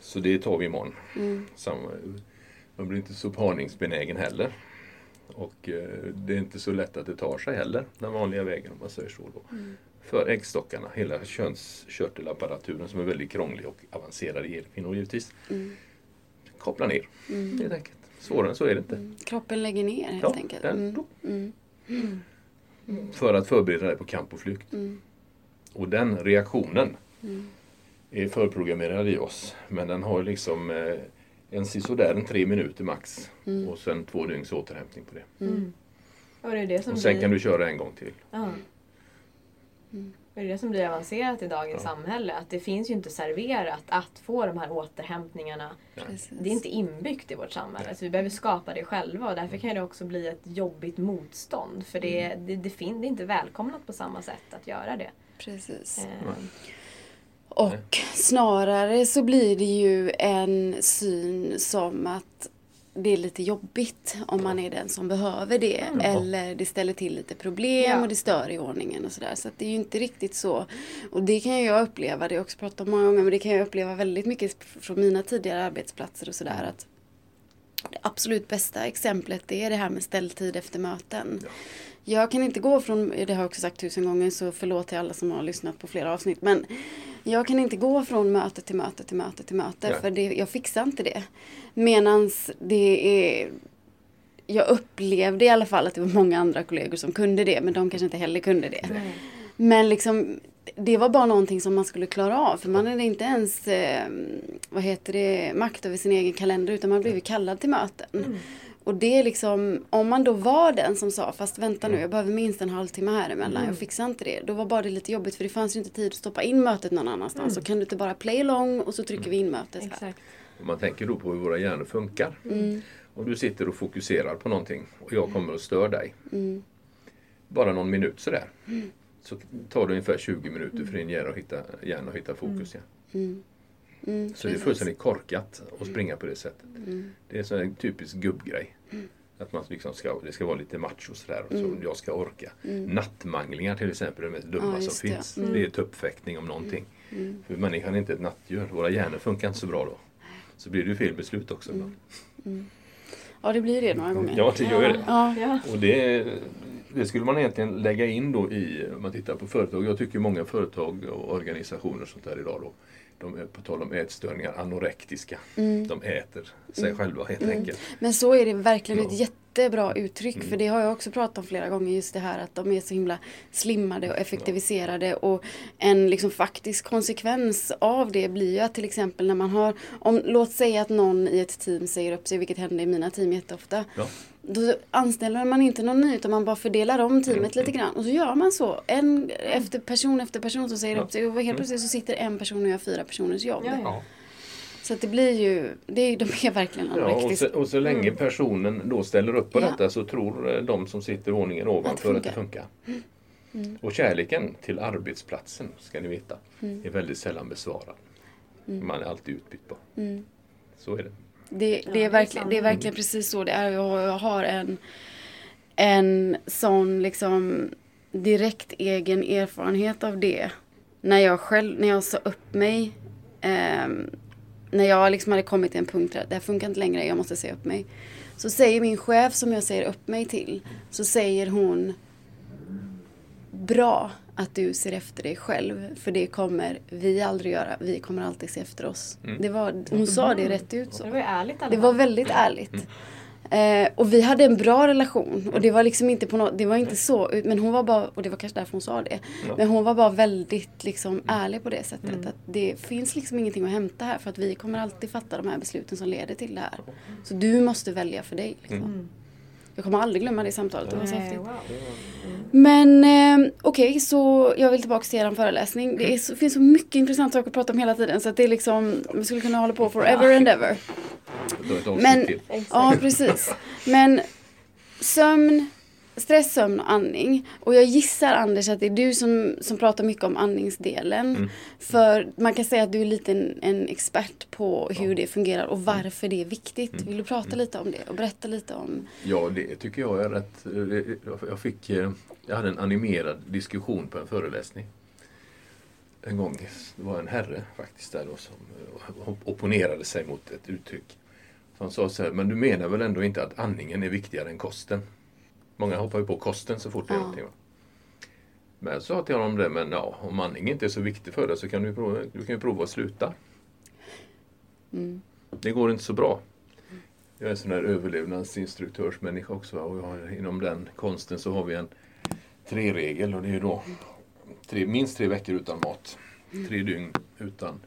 Så det tar vi imorgon. Mm. Samma, man blir inte så parningsbenägen heller. Och eh, det är inte så lätt att det tar sig heller, den vanliga vägen om man säger så. Då. Mm. För äggstockarna, hela könskörtelapparaturen som är väldigt krånglig och avancerad i kvinnor givetvis. Mm. koppla ner mm. helt enkelt. Svårare än så är det inte. Mm. Kroppen lägger ner helt ja, enkelt. Den, mm. Mm. För att förbereda dig på kamp och flykt. Och den reaktionen är förprogrammerad i oss. Men den har liksom eh, en sisådär en tre minuter max. Mm. Och sen två dygns återhämtning på det. Mm. Och, det är det som och sen blir... kan du köra en gång till. Ja. Mm. Det är det som blir avancerat i dagens ja. samhälle. Att det finns ju inte serverat att få de här återhämtningarna. Ja. Det är inte inbyggt i vårt samhälle. Så vi behöver skapa det själva och därför kan det också bli ett jobbigt motstånd. För det, mm. det, det, det är inte välkomnat på samma sätt att göra det. Precis. Eh, och snarare så blir det ju en syn som att det är lite jobbigt om man är den som behöver det. Mm. Eller det ställer till lite problem ja. och det stör i ordningen och sådär. Så, att det är ju inte riktigt så. Och det kan jag uppleva, det har jag också pratat om många gånger, men det kan jag uppleva väldigt mycket från mina tidigare arbetsplatser och sådär. Att det absolut bästa exemplet det är det här med ställtid efter möten. Ja. Jag kan inte gå från, det har jag också sagt tusen gånger så förlåt till alla som har lyssnat på flera avsnitt. Men jag kan inte gå från möte till möte till möte till möte. Ja. För det, jag fixar inte det. Medans det är jag upplevde i alla fall att det var många andra kollegor som kunde det. Men de kanske inte heller kunde det. Nej. Men liksom det var bara någonting som man skulle klara av. För man hade inte ens eh, vad heter det, makt över sin egen kalender utan man blev kallad till möten. Mm. Och det är liksom, om man då var den som sa, fast vänta nu, mm. jag behöver minst en halvtimme här emellan, mm. jag fixar inte det. Då var bara det lite jobbigt för det fanns ju inte tid att stoppa in mötet någon annanstans. Mm. Så kan du inte bara play along och så trycker vi in mötet här. Exakt. Om man tänker då på hur våra hjärnor funkar. Mm. Om du sitter och fokuserar på någonting och jag kommer och stör dig. Mm. Bara någon minut sådär. Mm. Så tar det ungefär 20 minuter för din hjärna att hitta, hjärna att hitta fokus igen. Mm, så det är fullständigt korkat att springa på det sättet. Mm. Det är en sån typisk gubbgrej. Mm. Att man liksom ska, det ska vara lite macho sådär. Och så mm. jag ska orka. Mm. Nattmanglingar till exempel är det mest dumma ja, som det. finns. Mm. Det är tuppfäktning om någonting. Mm. För människan är inte ett nattdjur. Våra hjärnor funkar inte så bra då. Så blir det ju fel beslut också. Mm. Ja det blir det några gånger. Ja det gör det. Ja. Och det, det skulle man egentligen lägga in då i, om man tittar på företag. Jag tycker många företag och organisationer och sånt där idag då de är på tal om ätstörningar anorektiska. Mm. De äter sig mm. själva helt mm. enkelt. Men så är det verkligen ja. ett jättebra uttryck. Mm. För det har jag också pratat om flera gånger. Just det här att de är så himla slimmade och effektiviserade. Ja. Och en liksom faktisk konsekvens av det blir ju att till exempel när man har, om, låt säga att någon i ett team säger upp sig, vilket händer i mina team jätteofta. Ja. Då anställer man inte någon ny utan man bara fördelar om teamet lite grann. Och så gör man så. En efter person efter person som säger upp sig. Och helt mm. plötsligt så sitter en person och gör fyra personers jobb. Ja. Så att det blir ju, det är, de är verkligen anorektiska. Ja, och, så, och så länge mm. personen då ställer upp på ja. detta så tror eh, de som sitter våningen ovanför att det funkar. Mm. Mm. Och kärleken till arbetsplatsen, ska ni veta, mm. är väldigt sällan besvarad. Mm. Man är alltid utbytbar. Mm. Så är det. Det, det, är, verkligen, det är verkligen precis så det är. Jag har en, en sån liksom direkt egen erfarenhet av det. När jag själv, när jag sa upp mig. Eh, när jag liksom hade kommit till en punkt där det här funkar inte längre, jag måste säga upp mig. Så säger min chef som jag säger upp mig till, så säger hon Bra att du ser efter dig själv. För det kommer vi aldrig göra. Vi kommer alltid se efter oss. Mm. Det var, hon sa det rätt ut så. Det var ärligt. Det var väldigt ärligt. Mm. Eh, och vi hade en bra relation. Och det var liksom inte på något, det var inte så. Men hon var bara, och det var kanske därför hon sa det. Ja. Men hon var bara väldigt liksom ärlig på det sättet. Mm. Att det finns liksom ingenting att hämta här. För att vi kommer alltid fatta de här besluten som leder till det här. Så du måste välja för dig. Liksom. Jag kommer aldrig glömma det samtalet, det var så häftigt. Wow. Men eh, okej, okay, så jag vill tillbaka till er föreläsning. Det så, finns så mycket intressant saker att prata om hela tiden så att det är liksom, vi skulle kunna hålla på forever and ever. Men, ja precis. Men sömn, stress, sömn och andning. Och jag gissar Anders att det är du som, som pratar mycket om andningsdelen. Mm. För man kan säga att du är lite en, en expert på hur ja. det fungerar och varför det är viktigt. Mm. Vill du prata mm. lite om det och berätta lite om? Ja, det tycker jag är rätt. Jag, fick, eh, jag hade en animerad diskussion på en föreläsning. En gång, det var en herre faktiskt där då som eh, opponerade sig mot ett uttryck. Han sa så här, men du menar väl ändå inte att andningen är viktigare än kosten? Många hoppar ju på kosten så fort det är ja. någonting. Va? Men jag sa till honom det, men ja, om andning inte är så viktig för dig så kan du, prova, du kan ju prova att sluta. Mm. det går inte så bra. Jag är en sån här överlevnadsinstruktörsmänniska också och har, inom den konsten så har vi en tre-regel och det är då tre, minst tre veckor utan mat, tre dygn utan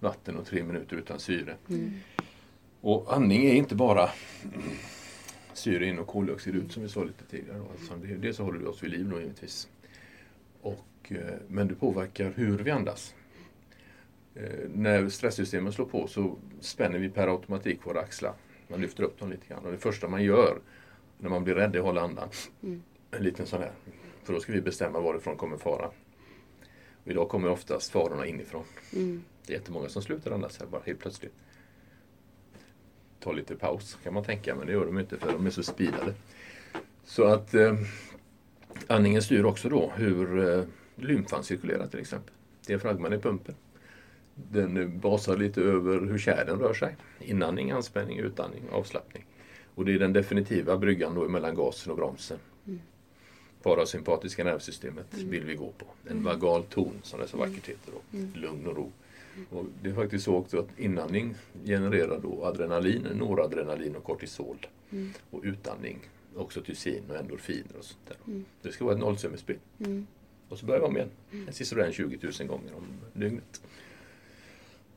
vatten och tre minuter utan syre. Mm. Och andning är inte bara syre in och koldioxid ut som vi sa lite tidigare. Alltså det, dels så håller det oss vid liv då givetvis. Och, eh, men det påverkar hur vi andas. Eh, när stresssystemet slår på så spänner vi per automatik våra axlar. Man lyfter upp dem lite grann och det första man gör när man blir rädd är att hålla andan. Mm. En liten sån här. För då ska vi bestämma varifrån kommer faran. Och idag kommer oftast farorna inifrån. Mm. Det är jättemånga som slutar andas här bara helt plötsligt. Ta lite paus kan man tänka men det gör de inte för de är så speedade. Så att eh, andningen styr också då hur eh, lymfan cirkulerar till exempel. Diafragman i pumpen. Den basar lite över hur kärlen rör sig. Inandning, anspänning, utandning, avslappning. Och det är den definitiva bryggan då mellan gasen och bromsen. Mm. Parasympatiska nervsystemet mm. vill vi gå på. En mm. vagal ton som det så vackert heter. Då. Mm. Lugn och ro. Och det är faktiskt så också att inandning genererar då adrenalin, noradrenalin och kortisol. Mm. Och utandning oxytocin och endorfiner och sånt där. Mm. Det ska vara ett nollsummespel. Mm. Och så börjar om igen. Mm. Sisådär 20 000 gånger om dygnet.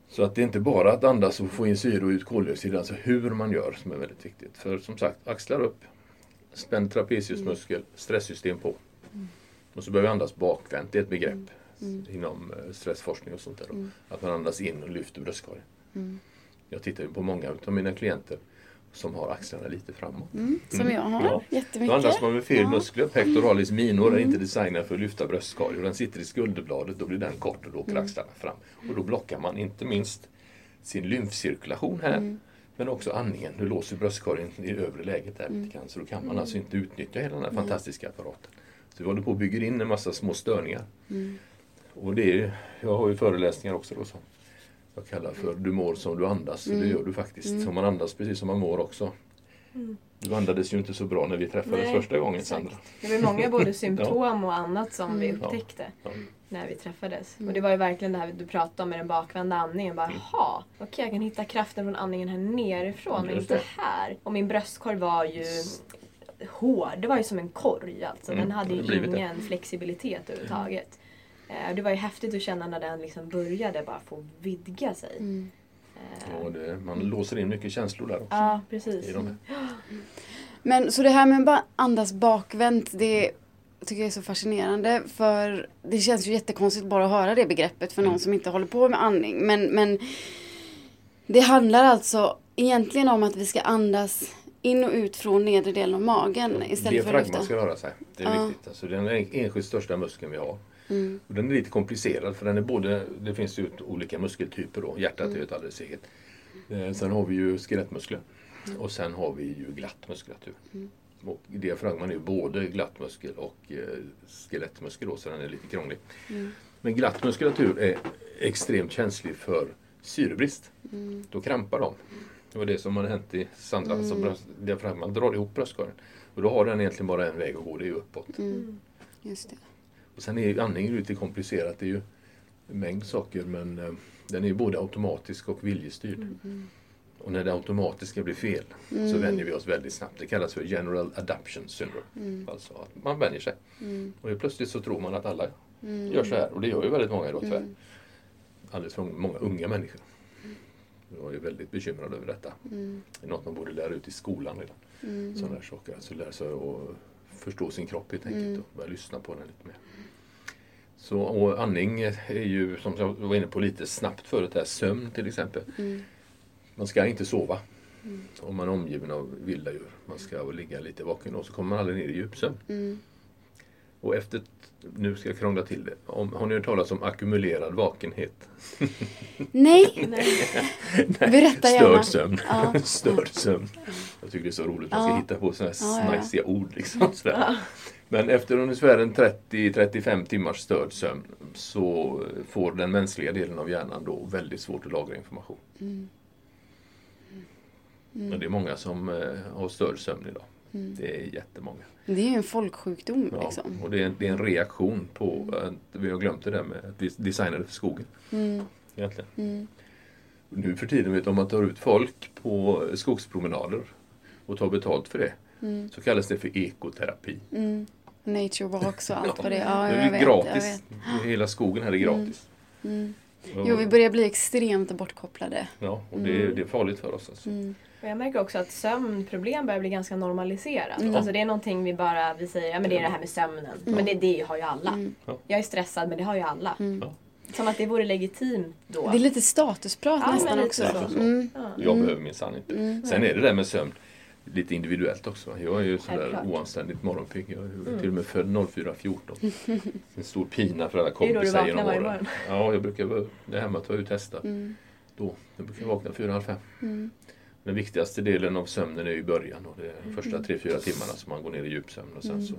Så att det är inte bara att andas och få in syre och ut koldioxid, alltså hur man gör som är väldigt viktigt. För som sagt, axlar upp, spänd trapeziusmuskel, mm. stresssystem på. Mm. Och så börjar vi andas bakvänt, det är ett begrepp mm. mm. inom eh, stressforskning och sånt där. Mm. Att man andas in och lyfter bröstkorgen. Mm. Jag tittar ju på många av mina klienter som har axlarna lite framåt. Mm, som jag har, ja. jättemycket. Då andas man med fel ja. muskler. Pectoralis minor mm. är inte designad för att lyfta bröstkorg. den sitter i skulderbladet, då blir den kort och då åker mm. axlarna fram. Och då blockar man inte minst sin lymfcirkulation här. Mm. Men också andningen. Du låser bröstkorgen i övre läget där mm. lite grann. Så då kan man alltså inte utnyttja hela den här fantastiska apparaten. Så vi håller på att bygga in en massa små störningar. Mm. Och det är, jag har ju föreläsningar också då som jag kallar för du mår som du andas. Mm. det gör du faktiskt. Mm. Så man andas precis som man mår också. Mm. Du andades ju inte så bra när vi träffades Nej, första gången exakt. Sandra. Det var många både symptom och annat som vi mm. upptäckte. Ja. Ja. När vi träffades. Och det var ju verkligen det här du pratade om med den bakvända andningen. Bara, mm. okej okay, jag kan hitta kraften från andningen här nerifrån men inte här. Och min bröstkorg var ju hård. Det var ju som en korg alltså. Den hade ju ingen det. flexibilitet överhuvudtaget. Eh, det var ju häftigt att känna när den liksom började bara få vidga sig. Mm. Ja, det, man låser in mycket känslor där också. Ja, precis. Men så det här med att andas bakvänt, det tycker jag är så fascinerande. För det känns ju jättekonstigt bara att höra det begreppet för någon mm. som inte håller på med andning. Men, men det handlar alltså egentligen om att vi ska andas in och ut från nedre delen av magen istället för att lyfta. ska röra sig. Det är ja. viktigt. Alltså, det är den enskilt största muskeln vi har. Mm. Och den är lite komplicerad för den är både, det finns ju olika muskeltyper då. Hjärtat mm. är ett alldeles eget. Eh, sen har vi ju skelettmuskler. Mm. Och sen har vi ju glatt muskulatur. Mm. Och diafragman är ju både glatt muskel och eh, skelettmuskel då, så den är lite krånglig. Mm. Men glatt muskulatur är extremt känslig för syrebrist. Mm. Då krampar de. Det var det som hade hänt i Sandra. Mm. Alltså diafragman drar ihop bröstkorgen. Och då har den egentligen bara en väg att gå, det är uppåt. Mm. Just det. Sen är andningen lite komplicerat. Det är ju en mängd saker men eh, den är både automatisk och viljestyrd. Mm. Och när det automatiska blir fel mm. så vänjer vi oss väldigt snabbt. Det kallas för general adaption syndrome. Mm. Alltså att man vänjer sig. Mm. Och plötsligt så tror man att alla mm. gör så här. Och det gör ju väldigt många idag tyvärr. Mm. Alldeles för många unga människor. Jag är väldigt bekymrad över detta. Mm. Det är något man borde lära ut i skolan redan. Mm. Sådana här saker. Alltså lära sig att förstå sin kropp helt enkelt och börja lyssna på den lite mer. Så, och andning är ju, som jag var inne på lite snabbt förut, här, sömn till exempel. Mm. Man ska inte sova mm. om man är omgiven av vilda djur. Man ska ligga lite vaken och så kommer man aldrig ner i djupsömn. Mm. Och efter, nu ska jag krångla till det. Om, har ni hört talas om ackumulerad vakenhet? Nej! Nej. Berätta gärna. Störd sömn. Ja. Störd sömn. Jag tycker det är så roligt. Man ska ja. hitta på sådana här ja, snajsiga ord. Liksom, sådär. Men efter ungefär en 30-35 timmars störd sömn så får den mänskliga delen av hjärnan då väldigt svårt att lagra information. Mm. Mm. Det är många som eh, har störd sömn idag. Mm. Det är jättemånga. Det är ju en folksjukdom. Ja, liksom. och det är, en, det är, en, reaktion på att vi har glömt det där med att vi designade för skogen. Mm. Egentligen. Mm. nu för tiden vet du, om man tar ut folk på skogspromenader och tar betalt för det Mm. så kallas det för ekoterapi. Mm. Nature walks och allt Ja, vad det är. Ja, det jag är vet, gratis. vet. Hela skogen här är gratis. Mm. Och- Jo, vi börjar bli extremt bortkopplade. Ja, och det, är- det är farligt för oss. Alltså. Mm. Och jag märker också att sömnproblem börjar bli ganska normaliserat. Mm. Alltså det är någonting vi bara vi säger, ja men det är det här med sömnen. Men det, det har ju alla. Mm. Ja. Jag är stressad men det har ju alla. Mm. Som att det vore legitimt då. Det är lite statusprat Ja, nästan men också. så. Mm. ja. Jag Mm. behöver minsann inte. Mm. Sen är det där med sömn lite individuellt också. Jag är ju sådär Självklart. oanständigt morgonpigg. Jag är Mm. till och med född 04.14. En stor pina för alla kompisar genom åren. morgon. Ja, jag brukar vara det här med att vara ute och testa. Mm. Då, jag brukar vakna fyra, halv fem. Mm. Den viktigaste delen av sömnen är i början och det är de första tre, fyra timmarna som man går ner i djupsömn och sen Mm. så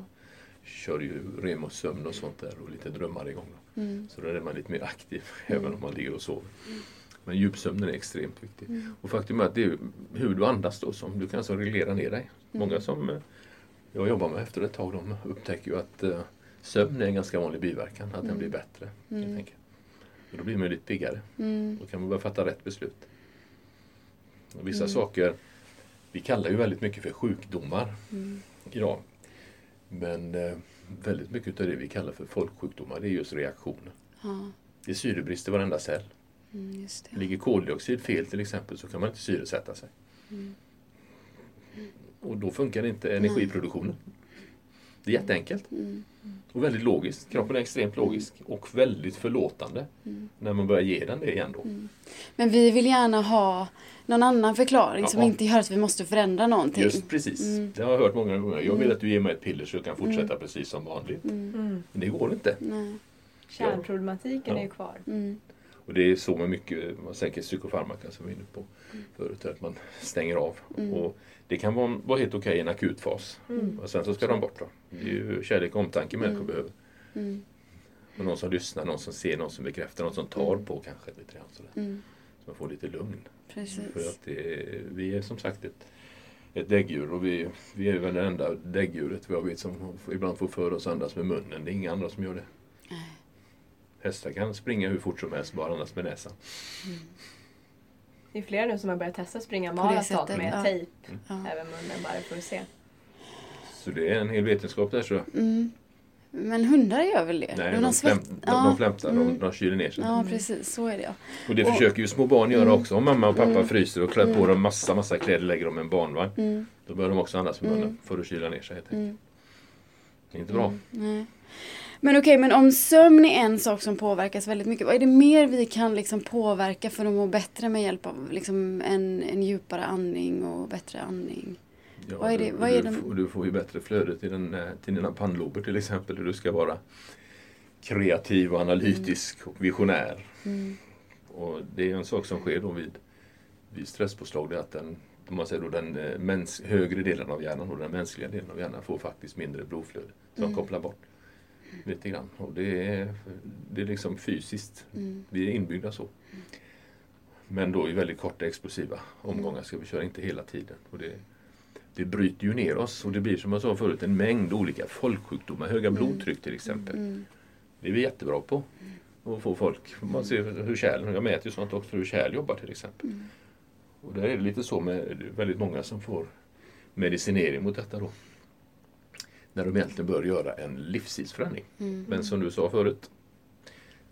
kör ju REM-sömn och sånt där och lite drömmar igång. Då. Mm. Så då är man lite mer aktiv även om man ligger och sover. Men djupsömnen är extremt viktig. Mm. Och faktum är att det är hur du andas då som du kan alltså reglera ner dig. Mm. Många som eh, jag jobbar med efter ett tag de upptäcker ju att eh, sömn är en ganska vanlig biverkan, att den Mm. blir bättre. Mm. Helt enkelt. Och då blir man ju lite piggare. Mm. Då kan man börja fatta rätt beslut. Och vissa Mm. saker, vi kallar ju väldigt mycket för sjukdomar Mm. idag. Men eh, väldigt mycket av det vi kallar för folksjukdomar det är just reaktioner. Ja, Det är syrebrist i varenda cell. Mm, just det. Ligger koldioxid fel till exempel så kan man inte syresätta sig. Mm. Och då funkar inte energiproduktionen. Det är jätteenkelt Mm. och väldigt logiskt. Kroppen är extremt logisk och väldigt förlåtande Mm. när man börjar ge den det igen då. Men vi vill gärna ha någon annan förklaring som Ja. inte gör att vi måste förändra någonting. Just precis. Mm. Det har jag hört många gånger. Jag vill att du ger mig ett piller så jag kan fortsätta precis som vanligt. Mm. Mm. Men det går inte. Nej. Kärnproblematiken Ja. är ju kvar. Mm. Och det är så med mycket, man tänker psykofarmaka som vi var inne på förut, att man stänger av. Mm. Och det kan vara, vara helt okej i en akut fas. Mm. Och sen så ska de bort. Då. Det är ju kärlek och omtanke människor Mm. behöver. Mm. Och någon som lyssnar, någon som ser, någon som bekräftar, någon som tar på kanske. Lite grann sådär. Mm. Så man får lite lugn. Precis. För att det, vi är som sagt ett, ett däggdjur och vi, vi är väl det enda däggdjuret vad jag vet som ibland får för oss andas med munnen. Det är inga andra som gör det. Nej. Hästar kan springa hur fort som helst bara andas med näsan. Det är flera nu som har börjat testa springa På det maraton med ja. tejp Ja. över munnen bara för att se. Så det är en hel vetenskap där. Så. Mm. Men hundar gör väl det? Nej, de, de, fläm, de, ja. de flämtar, de, Mm. de kyler ner sig. Ja, precis. Så är det ja. Och det Och- försöker ju små barn göra också. Om mamma och pappa Mm. fryser och klär på dem massa, massa kläder lägger dem i en barnvagn. Mm. Då börjar de också andas med munnen Mm. för att kyla ner sig. Helt enkelt. Mm. Det är inte bra. Mm. Nej. Men okej, men om sömn är en sak som påverkas väldigt mycket. Vad är det mer vi kan liksom påverka för att må bättre med hjälp av liksom en, en djupare andning och bättre andning? Ja, Vad är det- du, vad är du, de- får- du får ju bättre flöde till, den, eh, till dina pannlober till exempel. Där du ska vara kreativ och analytisk och visionär. Mm. Och det är en sak som sker då vid, vid stresspåslag. Det är att den, om man säger då, den eh, mäns, högre delen av hjärnan och den mänskliga delen av hjärnan får faktiskt mindre blodflöde. De Mm. kopplar bort lite grann. Och det är, det är liksom fysiskt. Mm. Vi är inbyggda så. Men då i väldigt korta explosiva omgångar ska vi köra, inte hela tiden. Och det, det bryter ju ner oss och det blir som jag sa förut en mängd olika folksjukdomar. Höga blodtryck till exempel. Mm. Det är vi jättebra på. Att få folk, man ser hur kärl, jag mäter ju sånt också, hur kärl jobbar till exempel. Mm. Och där är det lite så med väldigt många som får medicinering mot detta då. När de egentligen bör göra en livsstilsförändring. Mm. Men som du sa förut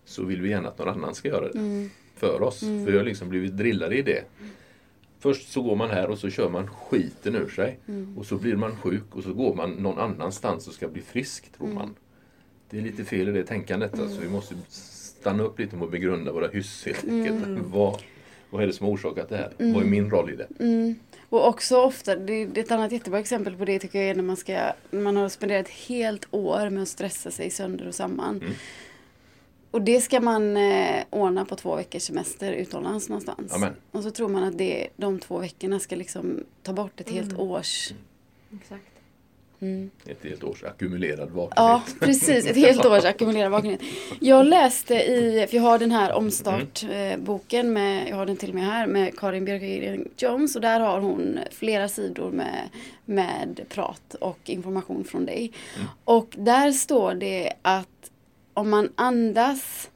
så vill vi gärna att någon annan ska göra det Mm. för oss. Mm. För vi har liksom blivit drillade i det. Först så går man här och så kör man skiten ur sig. Mm. Och så blir man sjuk och så går man någon annanstans och ska bli frisk tror Mm. man. Det är lite fel i det tänkandet. Alltså. Vi måste stanna upp lite och begrunda våra hyss helt enkelt. Mm. Vad, vad är det som har orsakat det här? Mm. Vad är min roll i det? Mm. Och också ofta, det det är ett annat jättebra exempel på det tycker jag är när man ska, när man har spenderat ett helt år med att stressa sig sönder och samman. Mm. Och det ska man eh, ordna på två veckors semester utomlands någonstans. Amen. Och så tror man att det, de två veckorna ska liksom ta bort ett helt Mm. års... Exakt. Mm. Ett helt års ackumulerad vakenhet. Ja, precis. Ett helt års ackumulerad vakenhet. Jag läste i, för jag har den här omstartboken med, jag har den till och med här, med Karin Björkegren Jones och där har hon flera sidor med, med prat och information från dig. Och där står det att om man andas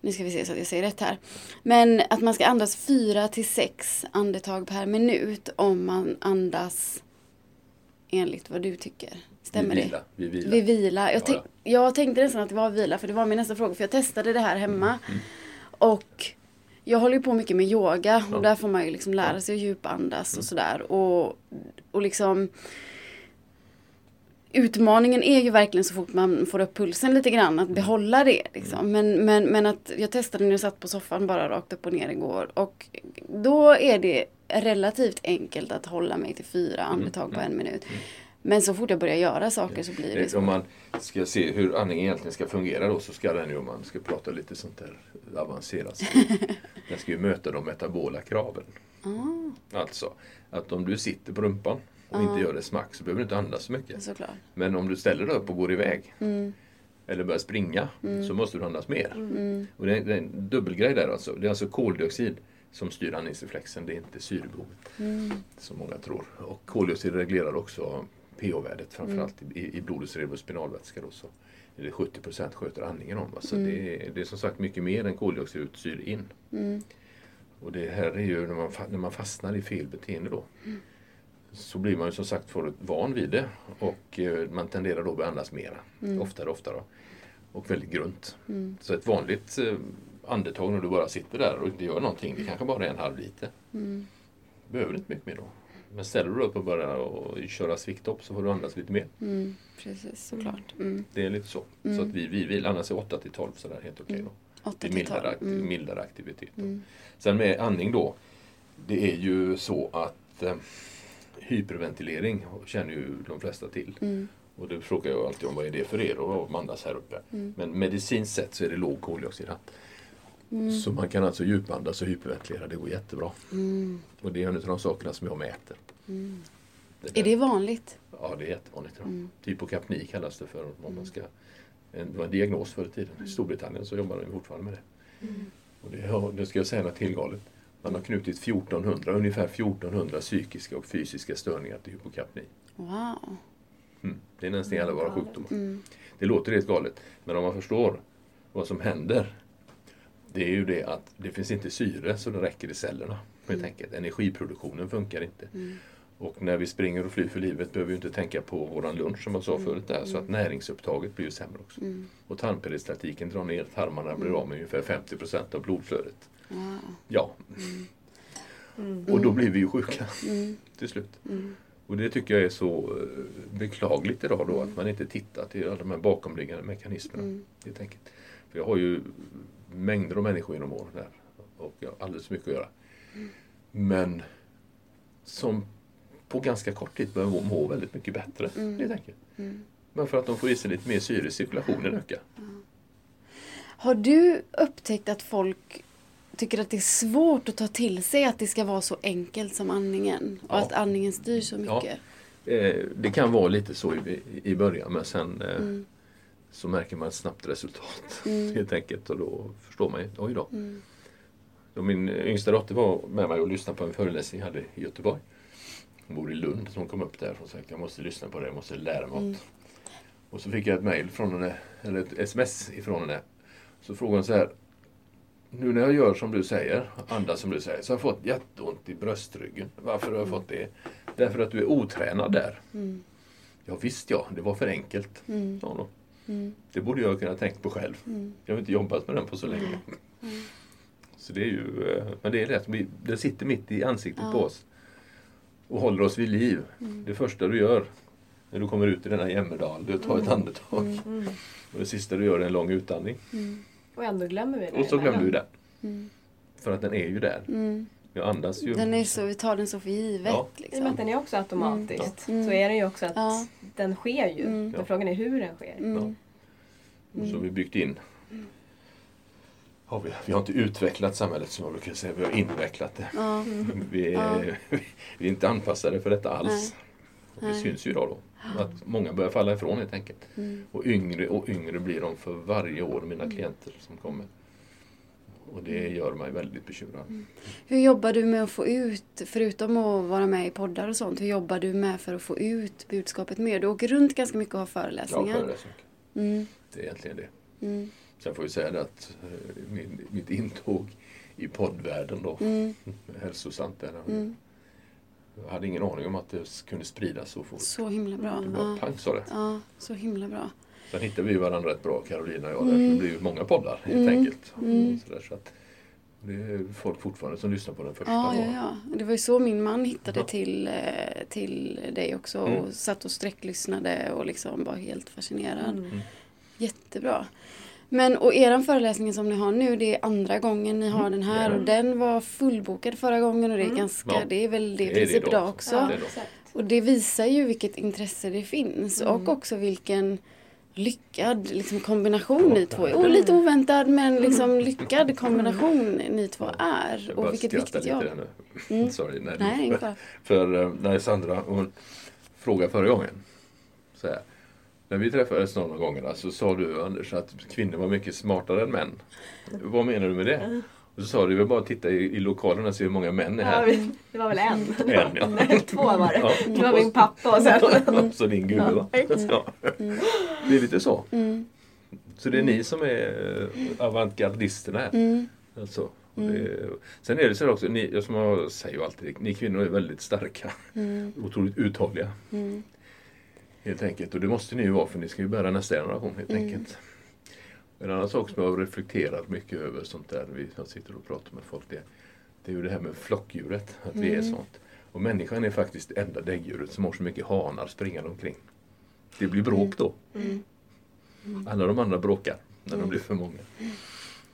nu ska vi se så att jag säger rätt här. Men att man ska andas fyra till sex andetag per minut om man andas enligt vad du tycker. Stämmer vid vila, det? Vid vila. Vid vila. Jag, Ja, jag tänkte nästan att det var vila för det var min nästa fråga för jag testade det här hemma. Mm, Och jag håller ju på mycket med yoga och Ja. där får man ju liksom lära sig att djupandas Mm. och sådär. Och, och liksom Utmaningen är ju verkligen så fort man får upp pulsen lite grann att behålla det. Liksom. Men, men, men att jag testade när jag satt på soffan bara rakt upp och ner igår. Och då är det relativt enkelt att hålla mig till fyra andetag på en minut. Men så fort jag börjar göra saker så blir det så. Om man ska se hur andningen egentligen ska fungera då så ska den ju, om man ska prata lite sånt där avancerat, den ska ju möta de metabola kraven. Ah, Alltså, att om du sitter på rumpan och inte gör det smack så behöver du inte andas så mycket. såklart. Men om du ställer dig upp och går iväg Mm, eller börjar springa så måste du andas mer. mm, Och det är, det är en dubbelgrej där alltså. Det är alltså koldioxid som styr andningsreflexen, det är inte syrebehovet mm, som många tror. Och koldioxid reglerar också pH-värdet framförallt i, i blodets cerebrospinalvätska. Då, så är det 70% sköter andningen om. Va? Så det, är, det är som sagt mycket mer än koldioxid syr in. mm, Och det här är ju när man, när man fastnar i fel beteende då. Så blir man ju som sagt för van vid det och eh, man tenderar då att andas mera. Oftare och oftare. Och väldigt grunt. mm, Så ett vanligt eh, andetag när du bara sitter där och inte gör någonting, det kanske bara är en halv liter. mm, Behöver inte mycket mer då. Men ställer du dig upp och börjar och köra svikthopp så får du andas lite mer. mm, precis, såklart. Mm. Det är lite så. Så att vi, vi vill andas i 8 till 12 sådär helt okej då. Åtta Det är till mildare, tolv. akt- Mm. mildare aktivitet. Då. Mm. Sen med andning då. Det är ju så att eh, hyperventilering känner ju de flesta till. Mm. Och det frågar jag alltid om vad är det för er och om andas här uppe. Mm. Men medicinskt sett så är det låg koldioxidhalt. Mm. Så man kan alltså djupandas och hyperventilera, det går jättebra. Mm. Och det är en av de sakerna som jag mäter. Mm. Det Är det vanligt? Ja, det är jättevanligt. Ja. Mm. Typokapni kallas det för. Om man ska, en, det var en diagnos förr i tiden. I Storbritannien så jobbar de fortfarande med det. Och det, ja, det ska jag säga något tillgalet. Man har knutit 1400, ungefär 1400 psykiska och fysiska störningar till hypokapni. Wow. Mm. Det är nästan alla våra sjukdomar. Mm. Det låter helt galet. Men om man förstår vad som händer. Det är ju det att det finns inte syre så det räcker i cellerna. Helt enkelt. Energiproduktionen funkar inte. Mm. Och när vi springer och flyr för livet behöver vi inte tänka på våran lunch som jag sa förut där. Så att näringsupptaget blir ju sämre också. Mm. Och tarmperistaltiken drar ner, tarmarna blir av med ungefär 50% av blodflödet. Wow. Ja, Mm. och då blir vi ju sjuka Mm. till slut. Mm. Och det tycker jag är så eh, beklagligt idag då att man inte tittar till alla de här bakomliggande mekanismerna. Mm. Helt enkelt. För jag har ju mängder av människor genom åren där och jag har alldeles för mycket att göra. Men som på ganska kort tid börjar må- må väldigt mycket bättre. Mm. Helt enkelt. Mm. Men för att de får i sig lite mer syre, cirkulationen ökar. Har du upptäckt att folk tycker att det är svårt att ta till sig att det ska vara så enkelt som andningen? Och Ja. att andningen styr så Ja. mycket? Eh, det kan vara lite så i, i början men sen eh, Mm. Så märker man ett snabbt resultat Mm. helt enkelt och då förstår man ju, oj då. Mm. Då min yngsta dotter var med mig och lyssnade på en föreläsning jag hade i Göteborg. Hon bor i Lund så hon kom upp där och sa jag måste lyssna på det, jag måste lära mig Mm. något. Och så fick jag ett mail från henne, eller ett sms ifrån henne. Så frågade hon så här. Nu när jag gör som du säger, andas som du säger, så har jag fått jätteont i bröstryggen. Varför har jag fått det? Därför att du är otränad där. Mm. Ja visst ja, det var för enkelt. Mm. sa hon då. Mm. Det borde jag kunna tänkt på själv. Mm. Jag har inte jobbat med den på så länge. Så det är ju, eh, men det är rätt. Vi- Det sitter mitt i ansiktet Ja. på oss. Och håller oss vid liv. Mm. Det första du gör när du kommer ut i denna jämmerdal, det är att ta ett andetag. Mm. Och det sista du gör är en lång utandning. Mm. Och ändå glömmer vi det. Och så glömmer du den. Mm. För att den är ju där. Mm. Jag andas ju. Den är så, vi tar den så för givet. Ja. I och med Liksom. att den är också automatiskt Mm. så är den ju också att Ja. den sker ju. Mm. Men Ja. frågan är hur den sker. Mm. Och så har vi byggt in. Har vi, vi har inte utvecklat samhället som jag brukar säga, vi har invecklat det. Ja. Vi är, Ja. vi är inte anpassade för detta alls. Nej. Och det Nej. syns ju idag då. Att många börjar falla ifrån helt enkelt. Mm. Och yngre och yngre blir de för varje år, mina klienter som kommer. Och det gör mig väldigt bekymrad. Hur jobbar du med att få ut, förutom att vara med i poddar och sånt, hur jobbar du med för att få ut budskapet mer? Du åker runt ganska mycket och har Jag föreläsningar. föreläser mycket. Mm. Det är egentligen det. Mm. Sen får vi säga det att eh, min, mitt intåg i poddvärlden då, Mm. hälsosamt där, Mm. jag hade ingen aning om att det kunde spridas så fort. Så himla bra. Det bara Ja. pang sa det. ja, så himla bra. Sen hittade vi varandra rätt bra, Carolina och jag. Mm. Det blir ju många poddar helt Mm. enkelt. Mm. Så där, så att det är folk fortfarande som lyssnar på den första. Ja, ja, ja. Det var ju så min man hittade Ja. till, eh, till dig också och Mm. satt och sträcklyssnade och liksom var helt fascinerad. Mm. Jättebra. Men och eran föreläsning som ni har nu, det är andra gången ni har den här och den var fullbokad förra gången och det är Mm. ganska, Ja. det är väl det, Det är princip idag också. Ja, Det. Och det visar ju vilket intresse det finns Mm. och också vilken lyckad liksom, kombination ni två är. Och lite oväntad men liksom lyckad kombination ni två är. Jag Och vilket viktigt jobb. där nu. Mm. Sorry. Nej, Nej. För eh, när Sandra hon frågade förra gången. Så här, när vi träffades några gånger så sa du Anders att kvinnor var mycket smartare än män. Vad menar du med det? Och så sa du, vi bara titta i, i lokalen och se hur många män är Ja, här. vi- det var väl en? En, ja. Nej, två var det. Ja. Det var min pappa och sen... så din gubbe va? Ja. Det är lite så. Mm. Så det är ni som är eh, avantgardisterna här. Mm. Alltså, det, sen är det så här också, ni, som jag säger ju alltid, ni kvinnor är väldigt starka. Mm. Otroligt uthålliga. Mm. Helt enkelt. Och det måste ni ju vara för ni ska ju bära nästa generation helt Mm. enkelt. En annan sak som jag har reflekterat mycket över sånt där vi jag sitter och pratar med folk det, det är ju det här med flockdjuret. Att vi är Mm. sånt. Och människan är faktiskt det enda däggdjuret som har så mycket hanar springande omkring. Det blir bråk då. Mm. Alla de andra bråkar när de Mm. blir för många.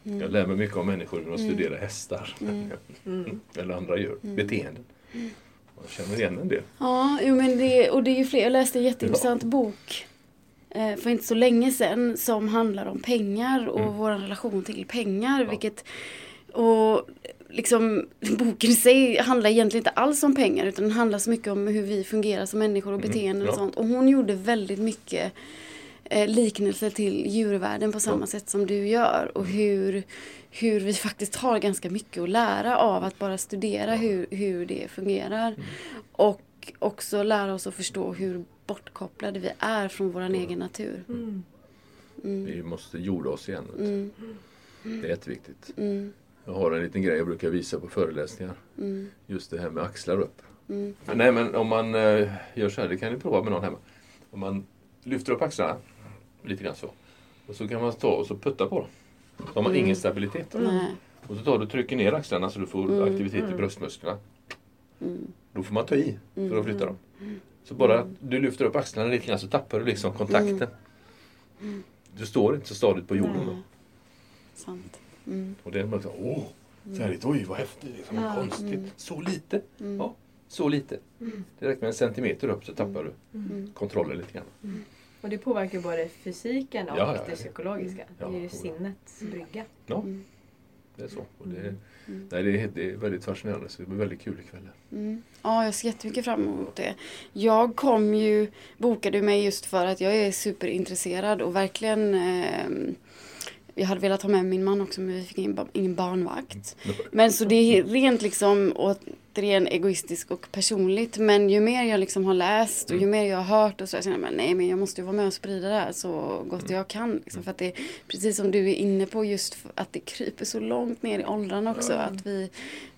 Mm. Jag lär mig mycket om människor när Mm. studerar hästar. Mm. Mm. Eller andra djur. Mm. Beteenden. Jag känner igen en del. Ja, jo, men det, och det är ju fler. Jag läste en jätteintressant bok eh, för inte så länge sedan som handlar om pengar och Mm. vår relation till pengar. Ja. Vilket, och liksom, boken i sig handlar egentligen inte alls om pengar utan den handlar så mycket om hur vi fungerar som människor och Mm, beteenden och ja. sånt. Och hon gjorde väldigt mycket eh, liknelser till djurvärlden på samma Ja. sätt som du gör. Och hur, hur vi faktiskt har ganska mycket att lära av att bara studera hur, hur det fungerar. Mm. Och också lära oss att förstå hur bortkopplade vi är från vår egen natur. Mm. Mm. Vi måste jorda oss igen. Mm. Det är jätteviktigt. Mm. Jag har en liten grej jag brukar visa på föreläsningar. Mm. Just det här med axlar upp. Mm. Men nej men om man eh, gör så här, det kan ni prova med någon hemma. Om man lyfter upp axlarna lite grann så. Och så kan man ta och så putta på dem. Då har man Mm. ingen stabilitet. Och så tar du och trycker ner axlarna så du får Mm. aktivitet i Mm. bröstmusklerna. Mm. Då får man ta i för Mm. att flytta dem. Så bara att du lyfter upp axlarna lite grann så tappar du liksom kontakten. Mm. Du står inte så stadigt på jorden då. Nej. Sant. Mm. Och det är bara så, åh, så härligt, oj vad häftigt, liksom, Ja, konstigt. mm. Så lite, Mm. Ja. så lite. Mm. Det räcker med en centimeter upp så tappar du Mm. kontrollen lite grann. Och det påverkar både fysiken och Ja, ja, ja. det psykologiska. Ja, det är ju sinnets brygga. Ja, Mm. det är så. Och det, Mm. nej, det, är, det är väldigt fascinerande så det blir väldigt kul ikväll. Mm. Ja, jag ser jättemycket fram emot det. Jag kom ju, bokade mig just för att jag är superintresserad och verkligen eh, jag hade velat ha med min man också men vi fick ingen, ba- ingen barnvakt. Men så det är rent liksom återigen egoistiskt och personligt. Men ju mer jag liksom har läst och ju mer jag har hört och så, jag känner jag nej men jag måste ju vara med och sprida det här så gott jag kan. Liksom, för att det är precis som du är inne på just att det kryper så långt ner i åldrarna också. Att vi,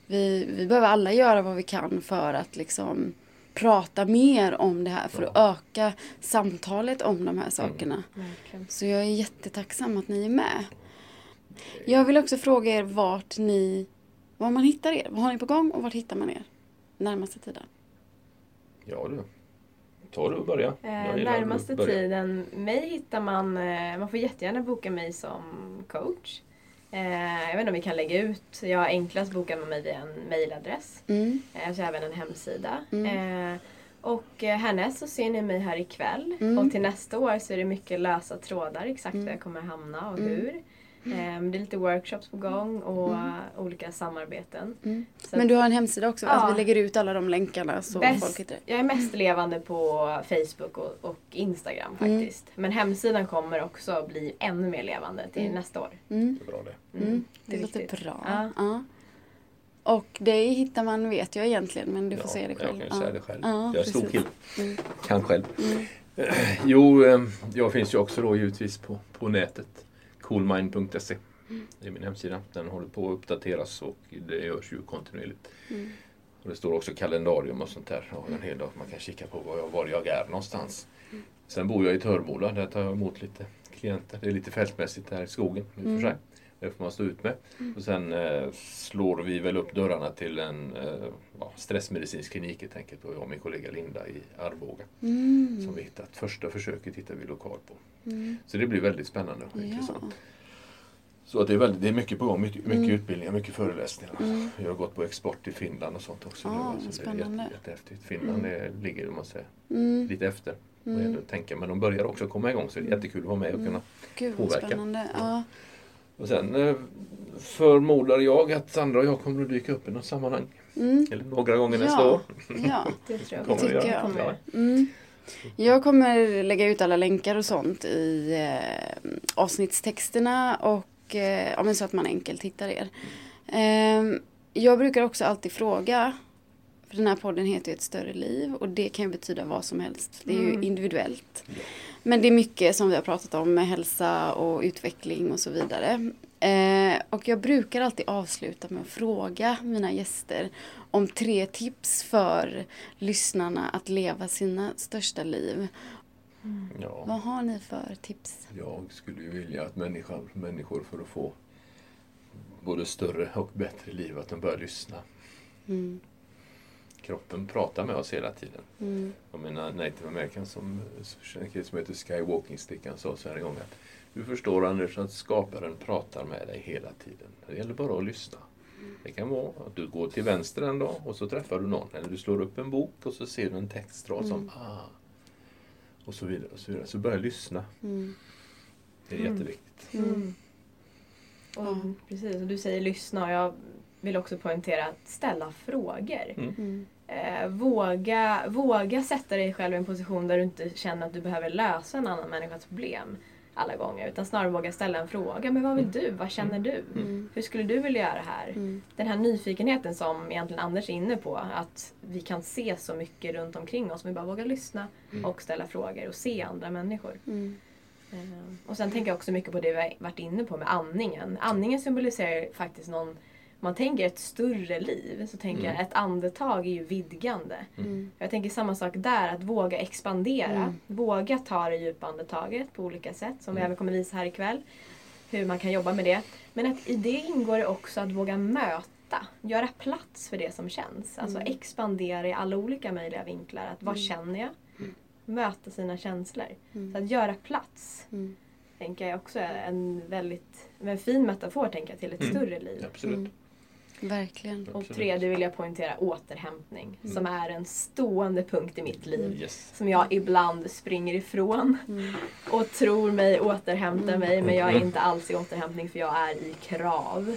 vi, vi behöver alla göra vad vi kan för att liksom prata mer om det här för att öka samtalet om de här sakerna. Verkligen. Så jag är jättetacksam att ni är med. Jag vill också fråga er vart ni, var man hittar er. Vad har ni på gång och vart hittar man er närmaste tiden? Ja du, ta du och börja. Eh, närmaste börja. tiden, mig hittar man, eh, man får jättegärna boka mig som coach. Eh, jag vet inte om vi kan lägga ut, jag har enklast bokat med mig via en mailadress. Mm. Eh, så även en hemsida. Mm. Eh, och eh, härnäst så ser ni mig här ikväll. Mm. Och till nästa år så är det mycket lösa trådar exakt Mm. där jag kommer hamna och Mm. hur. Eh, det är lite workshops på gång och eh, olika samarbeten. Mm. Men du har en hemsida också? Ja. Alltså vi lägger ut alla de länkarna så Bäst- folk hittar. Jag är mest levande på Facebook och, och Instagram Mm. faktiskt. Men hemsidan kommer också bli ännu mer levande till Mm. nästa år. Mm. Det är bra det. Mm. det Det är låter viktigt. bra. Ja. Ja. Och dig hittar man vet jag egentligen men du får säga det själv. Jag kan ju säga det själv. Ja, jag är stor kille. Mm. Kan själv. Mm. Jo, eh, jag finns ju också då givetvis på, på nätet. coolmind.se. Det är min hemsida. Den håller på att uppdateras och det görs ju kontinuerligt. Mm. Och det står också kalendarium och sånt där. Och en hel dag man kan kika på var jag, var jag är någonstans. Sen bor jag i Törboda. Där tar jag emot lite klienter. Det är lite fältmässigt här i skogen i och för sig. Det får man stå ut med. Och sen eh, slår vi väl upp dörrarna till en eh, ja, stressmedicinsk klinik helt enkelt. Och jag och min kollega Linda i Arboga. Mm. Som vi hittat. Första försöket hittar vi lokal på. Mm. Så det blir väldigt spännande och Ja. intressant. Så att det, är väldigt, det är mycket på gång. Mycket, mycket Mm. utbildningar, mycket föreläsningar. Mm. Jag har gått på export till Finland och sånt också. Ah, nu, vad alltså, det är jätte, jättehäftigt. Finland är, ligger om man säger, Mm. lite efter. vad Mm. gäller att tänka. Men de börjar också komma igång så det är jättekul att vara med och kunna. Gud vad påverka. spännande. Ja. Och sen eh, förmodar jag att Sandra och jag kommer att dyka upp i något sammanhang. Mm. Eller några gånger Ja. nästa år. ja. Det tror jag Kommer tycker jag. kommer. Mm. Jag kommer lägga ut alla länkar och sånt i eh, avsnittstexterna och eh, ja, men så att man enkelt hittar er. Eh, jag brukar också alltid fråga, för den här podden heter ju Ett större liv och det kan ju betyda vad som helst. Det är ju Mm. individuellt. Men det är mycket som vi har pratat om med hälsa och utveckling och så vidare. Eh, och jag brukar alltid avsluta med att fråga mina gäster om tre tips för lyssnarna att leva sina största liv. Ja. Vad har ni för tips? Jag skulle ju vilja att människan, människor för att få både större och bättre liv, att de börjar lyssna. Mm, Kroppen pratar med oss hela tiden. mm, Och mina native americans som, som heter Skywalking Stick, han sa så här en gång att du förstår Anders att skaparen pratar med dig hela tiden. Det gäller bara att lyssna. Det kan vara att du går till vänster en dag och så träffar du någon. Eller du slår upp en bok och så ser du en textrad som Mm. ah. Och så vidare. Och så, vidare. så börja lyssna. mm, Det är Mm. jätteviktigt. Mm. Och, Ja. Precis, och du säger lyssna jag vill också poängtera att ställa frågor. mm, Eh, våga, våga sätta dig själv i en position där du inte känner att du behöver lösa en annan människas problem alla gånger. Utan snarare våga ställa en fråga. Men vad vill du? Vad känner du? mm, Hur skulle du vilja göra här? mm, Den här nyfikenheten som egentligen Anders är inne på. Att vi kan se så mycket runt omkring oss. Men vi bara vågar lyssna och ställa frågor och se andra människor. mm, Eh, Och sen tänker jag också mycket på det vi har varit inne på med andningen. Andningen symboliserar faktiskt någon, om man tänker ett större liv, så tänker Mm. jag ett andetag är ju vidgande. mm, Jag tänker samma sak där, att våga expandera. Mm. Våga ta det djupa andetaget på olika sätt, som vi Mm. även kommer visa här ikväll. Hur man kan jobba med det. Men att i det ingår det också att våga möta, göra plats för det som känns. Alltså Mm. expandera i alla olika möjliga vinklar. Att vad Mm. känner jag? Mm. Möta sina känslor. mm, Så att göra plats mm. tänker jag också är en väldigt en fin metafor tänker jag, till ett Mm. större liv. Absolut. Mm. Verkligen. Och tredje vill jag poängtera återhämtning Mm. som är en stående punkt i mitt liv. Yes. Som jag ibland springer ifrån Mm, och tror mig återhämta Mm. mig men jag är Mm. inte alls i återhämtning för jag är i krav.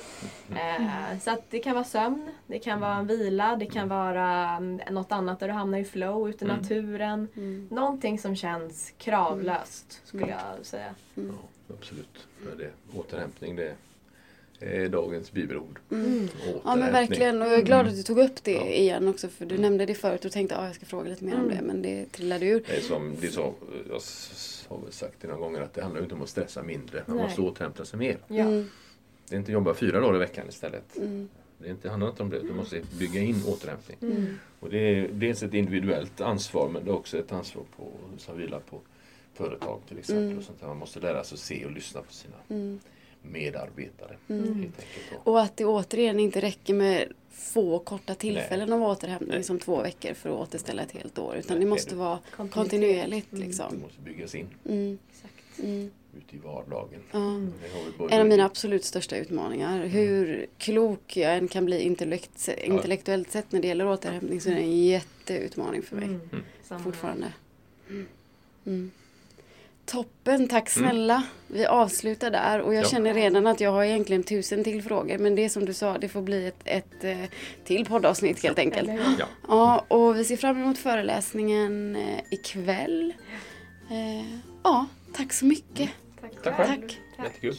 Eh, så att det kan vara sömn, det kan vara en vila, det kan vara mm, något annat där du hamnar i flow ute i Mm. naturen. mm, Någonting som känns kravlöst skulle Mm. jag säga. mm, Ja, absolut. Det, återhämtning det är dagens bibelord. mm. Mm. Ja men verkligen och jag är glad att du tog upp det Ja. igen också för du Mm. nämnde det förut och tänkte att jag ska fråga lite mer om Mm. det men det trillade ur. Det är som det är så, jag har väl sagt det några gånger att det handlar inte om att stressa mindre. Man Nej. måste återhämta sig mer. Ja. Mm, Det är inte jobba fyra dagar i veckan istället. mm, Det är inte, handlar inte om det. Du måste bygga in återhämtning. Mm. Och det är dels ett individuellt ansvar men det är också ett ansvar på, som vilar på företag till exempel. Mm. Och sånt där. Man måste lära sig att se och lyssna på sina mm, medarbetare. mm. Och, att det återigen inte räcker med få korta tillfällen av återhämtning Nej. som två veckor för att återställa ett helt år. Utan Nej, det måste det- vara Kontinuitet. kontinuerligt Mm. det liksom. måste byggas in Mm, Exakt. mm, ute i vardagen. Det både- En av mina absolut största utmaningar. Hur klok jag än kan bli intellekt, intellektuellt sett när det gäller återhämtning så är det en jätteutmaning för mig. Mm. Mm. Fortfarande. Mm. Toppen, tack snälla. Vi avslutar där och jag Ja. känner redan att jag har egentligen tusen till frågor. Men det är som du sa, det får bli ett, ett eh, till poddavsnitt helt enkelt. Ja. Ja, och vi ser fram emot föreläsningen eh, ikväll. Eh, ja, tack så mycket. Tack Tack själv. Tack. Jättekul.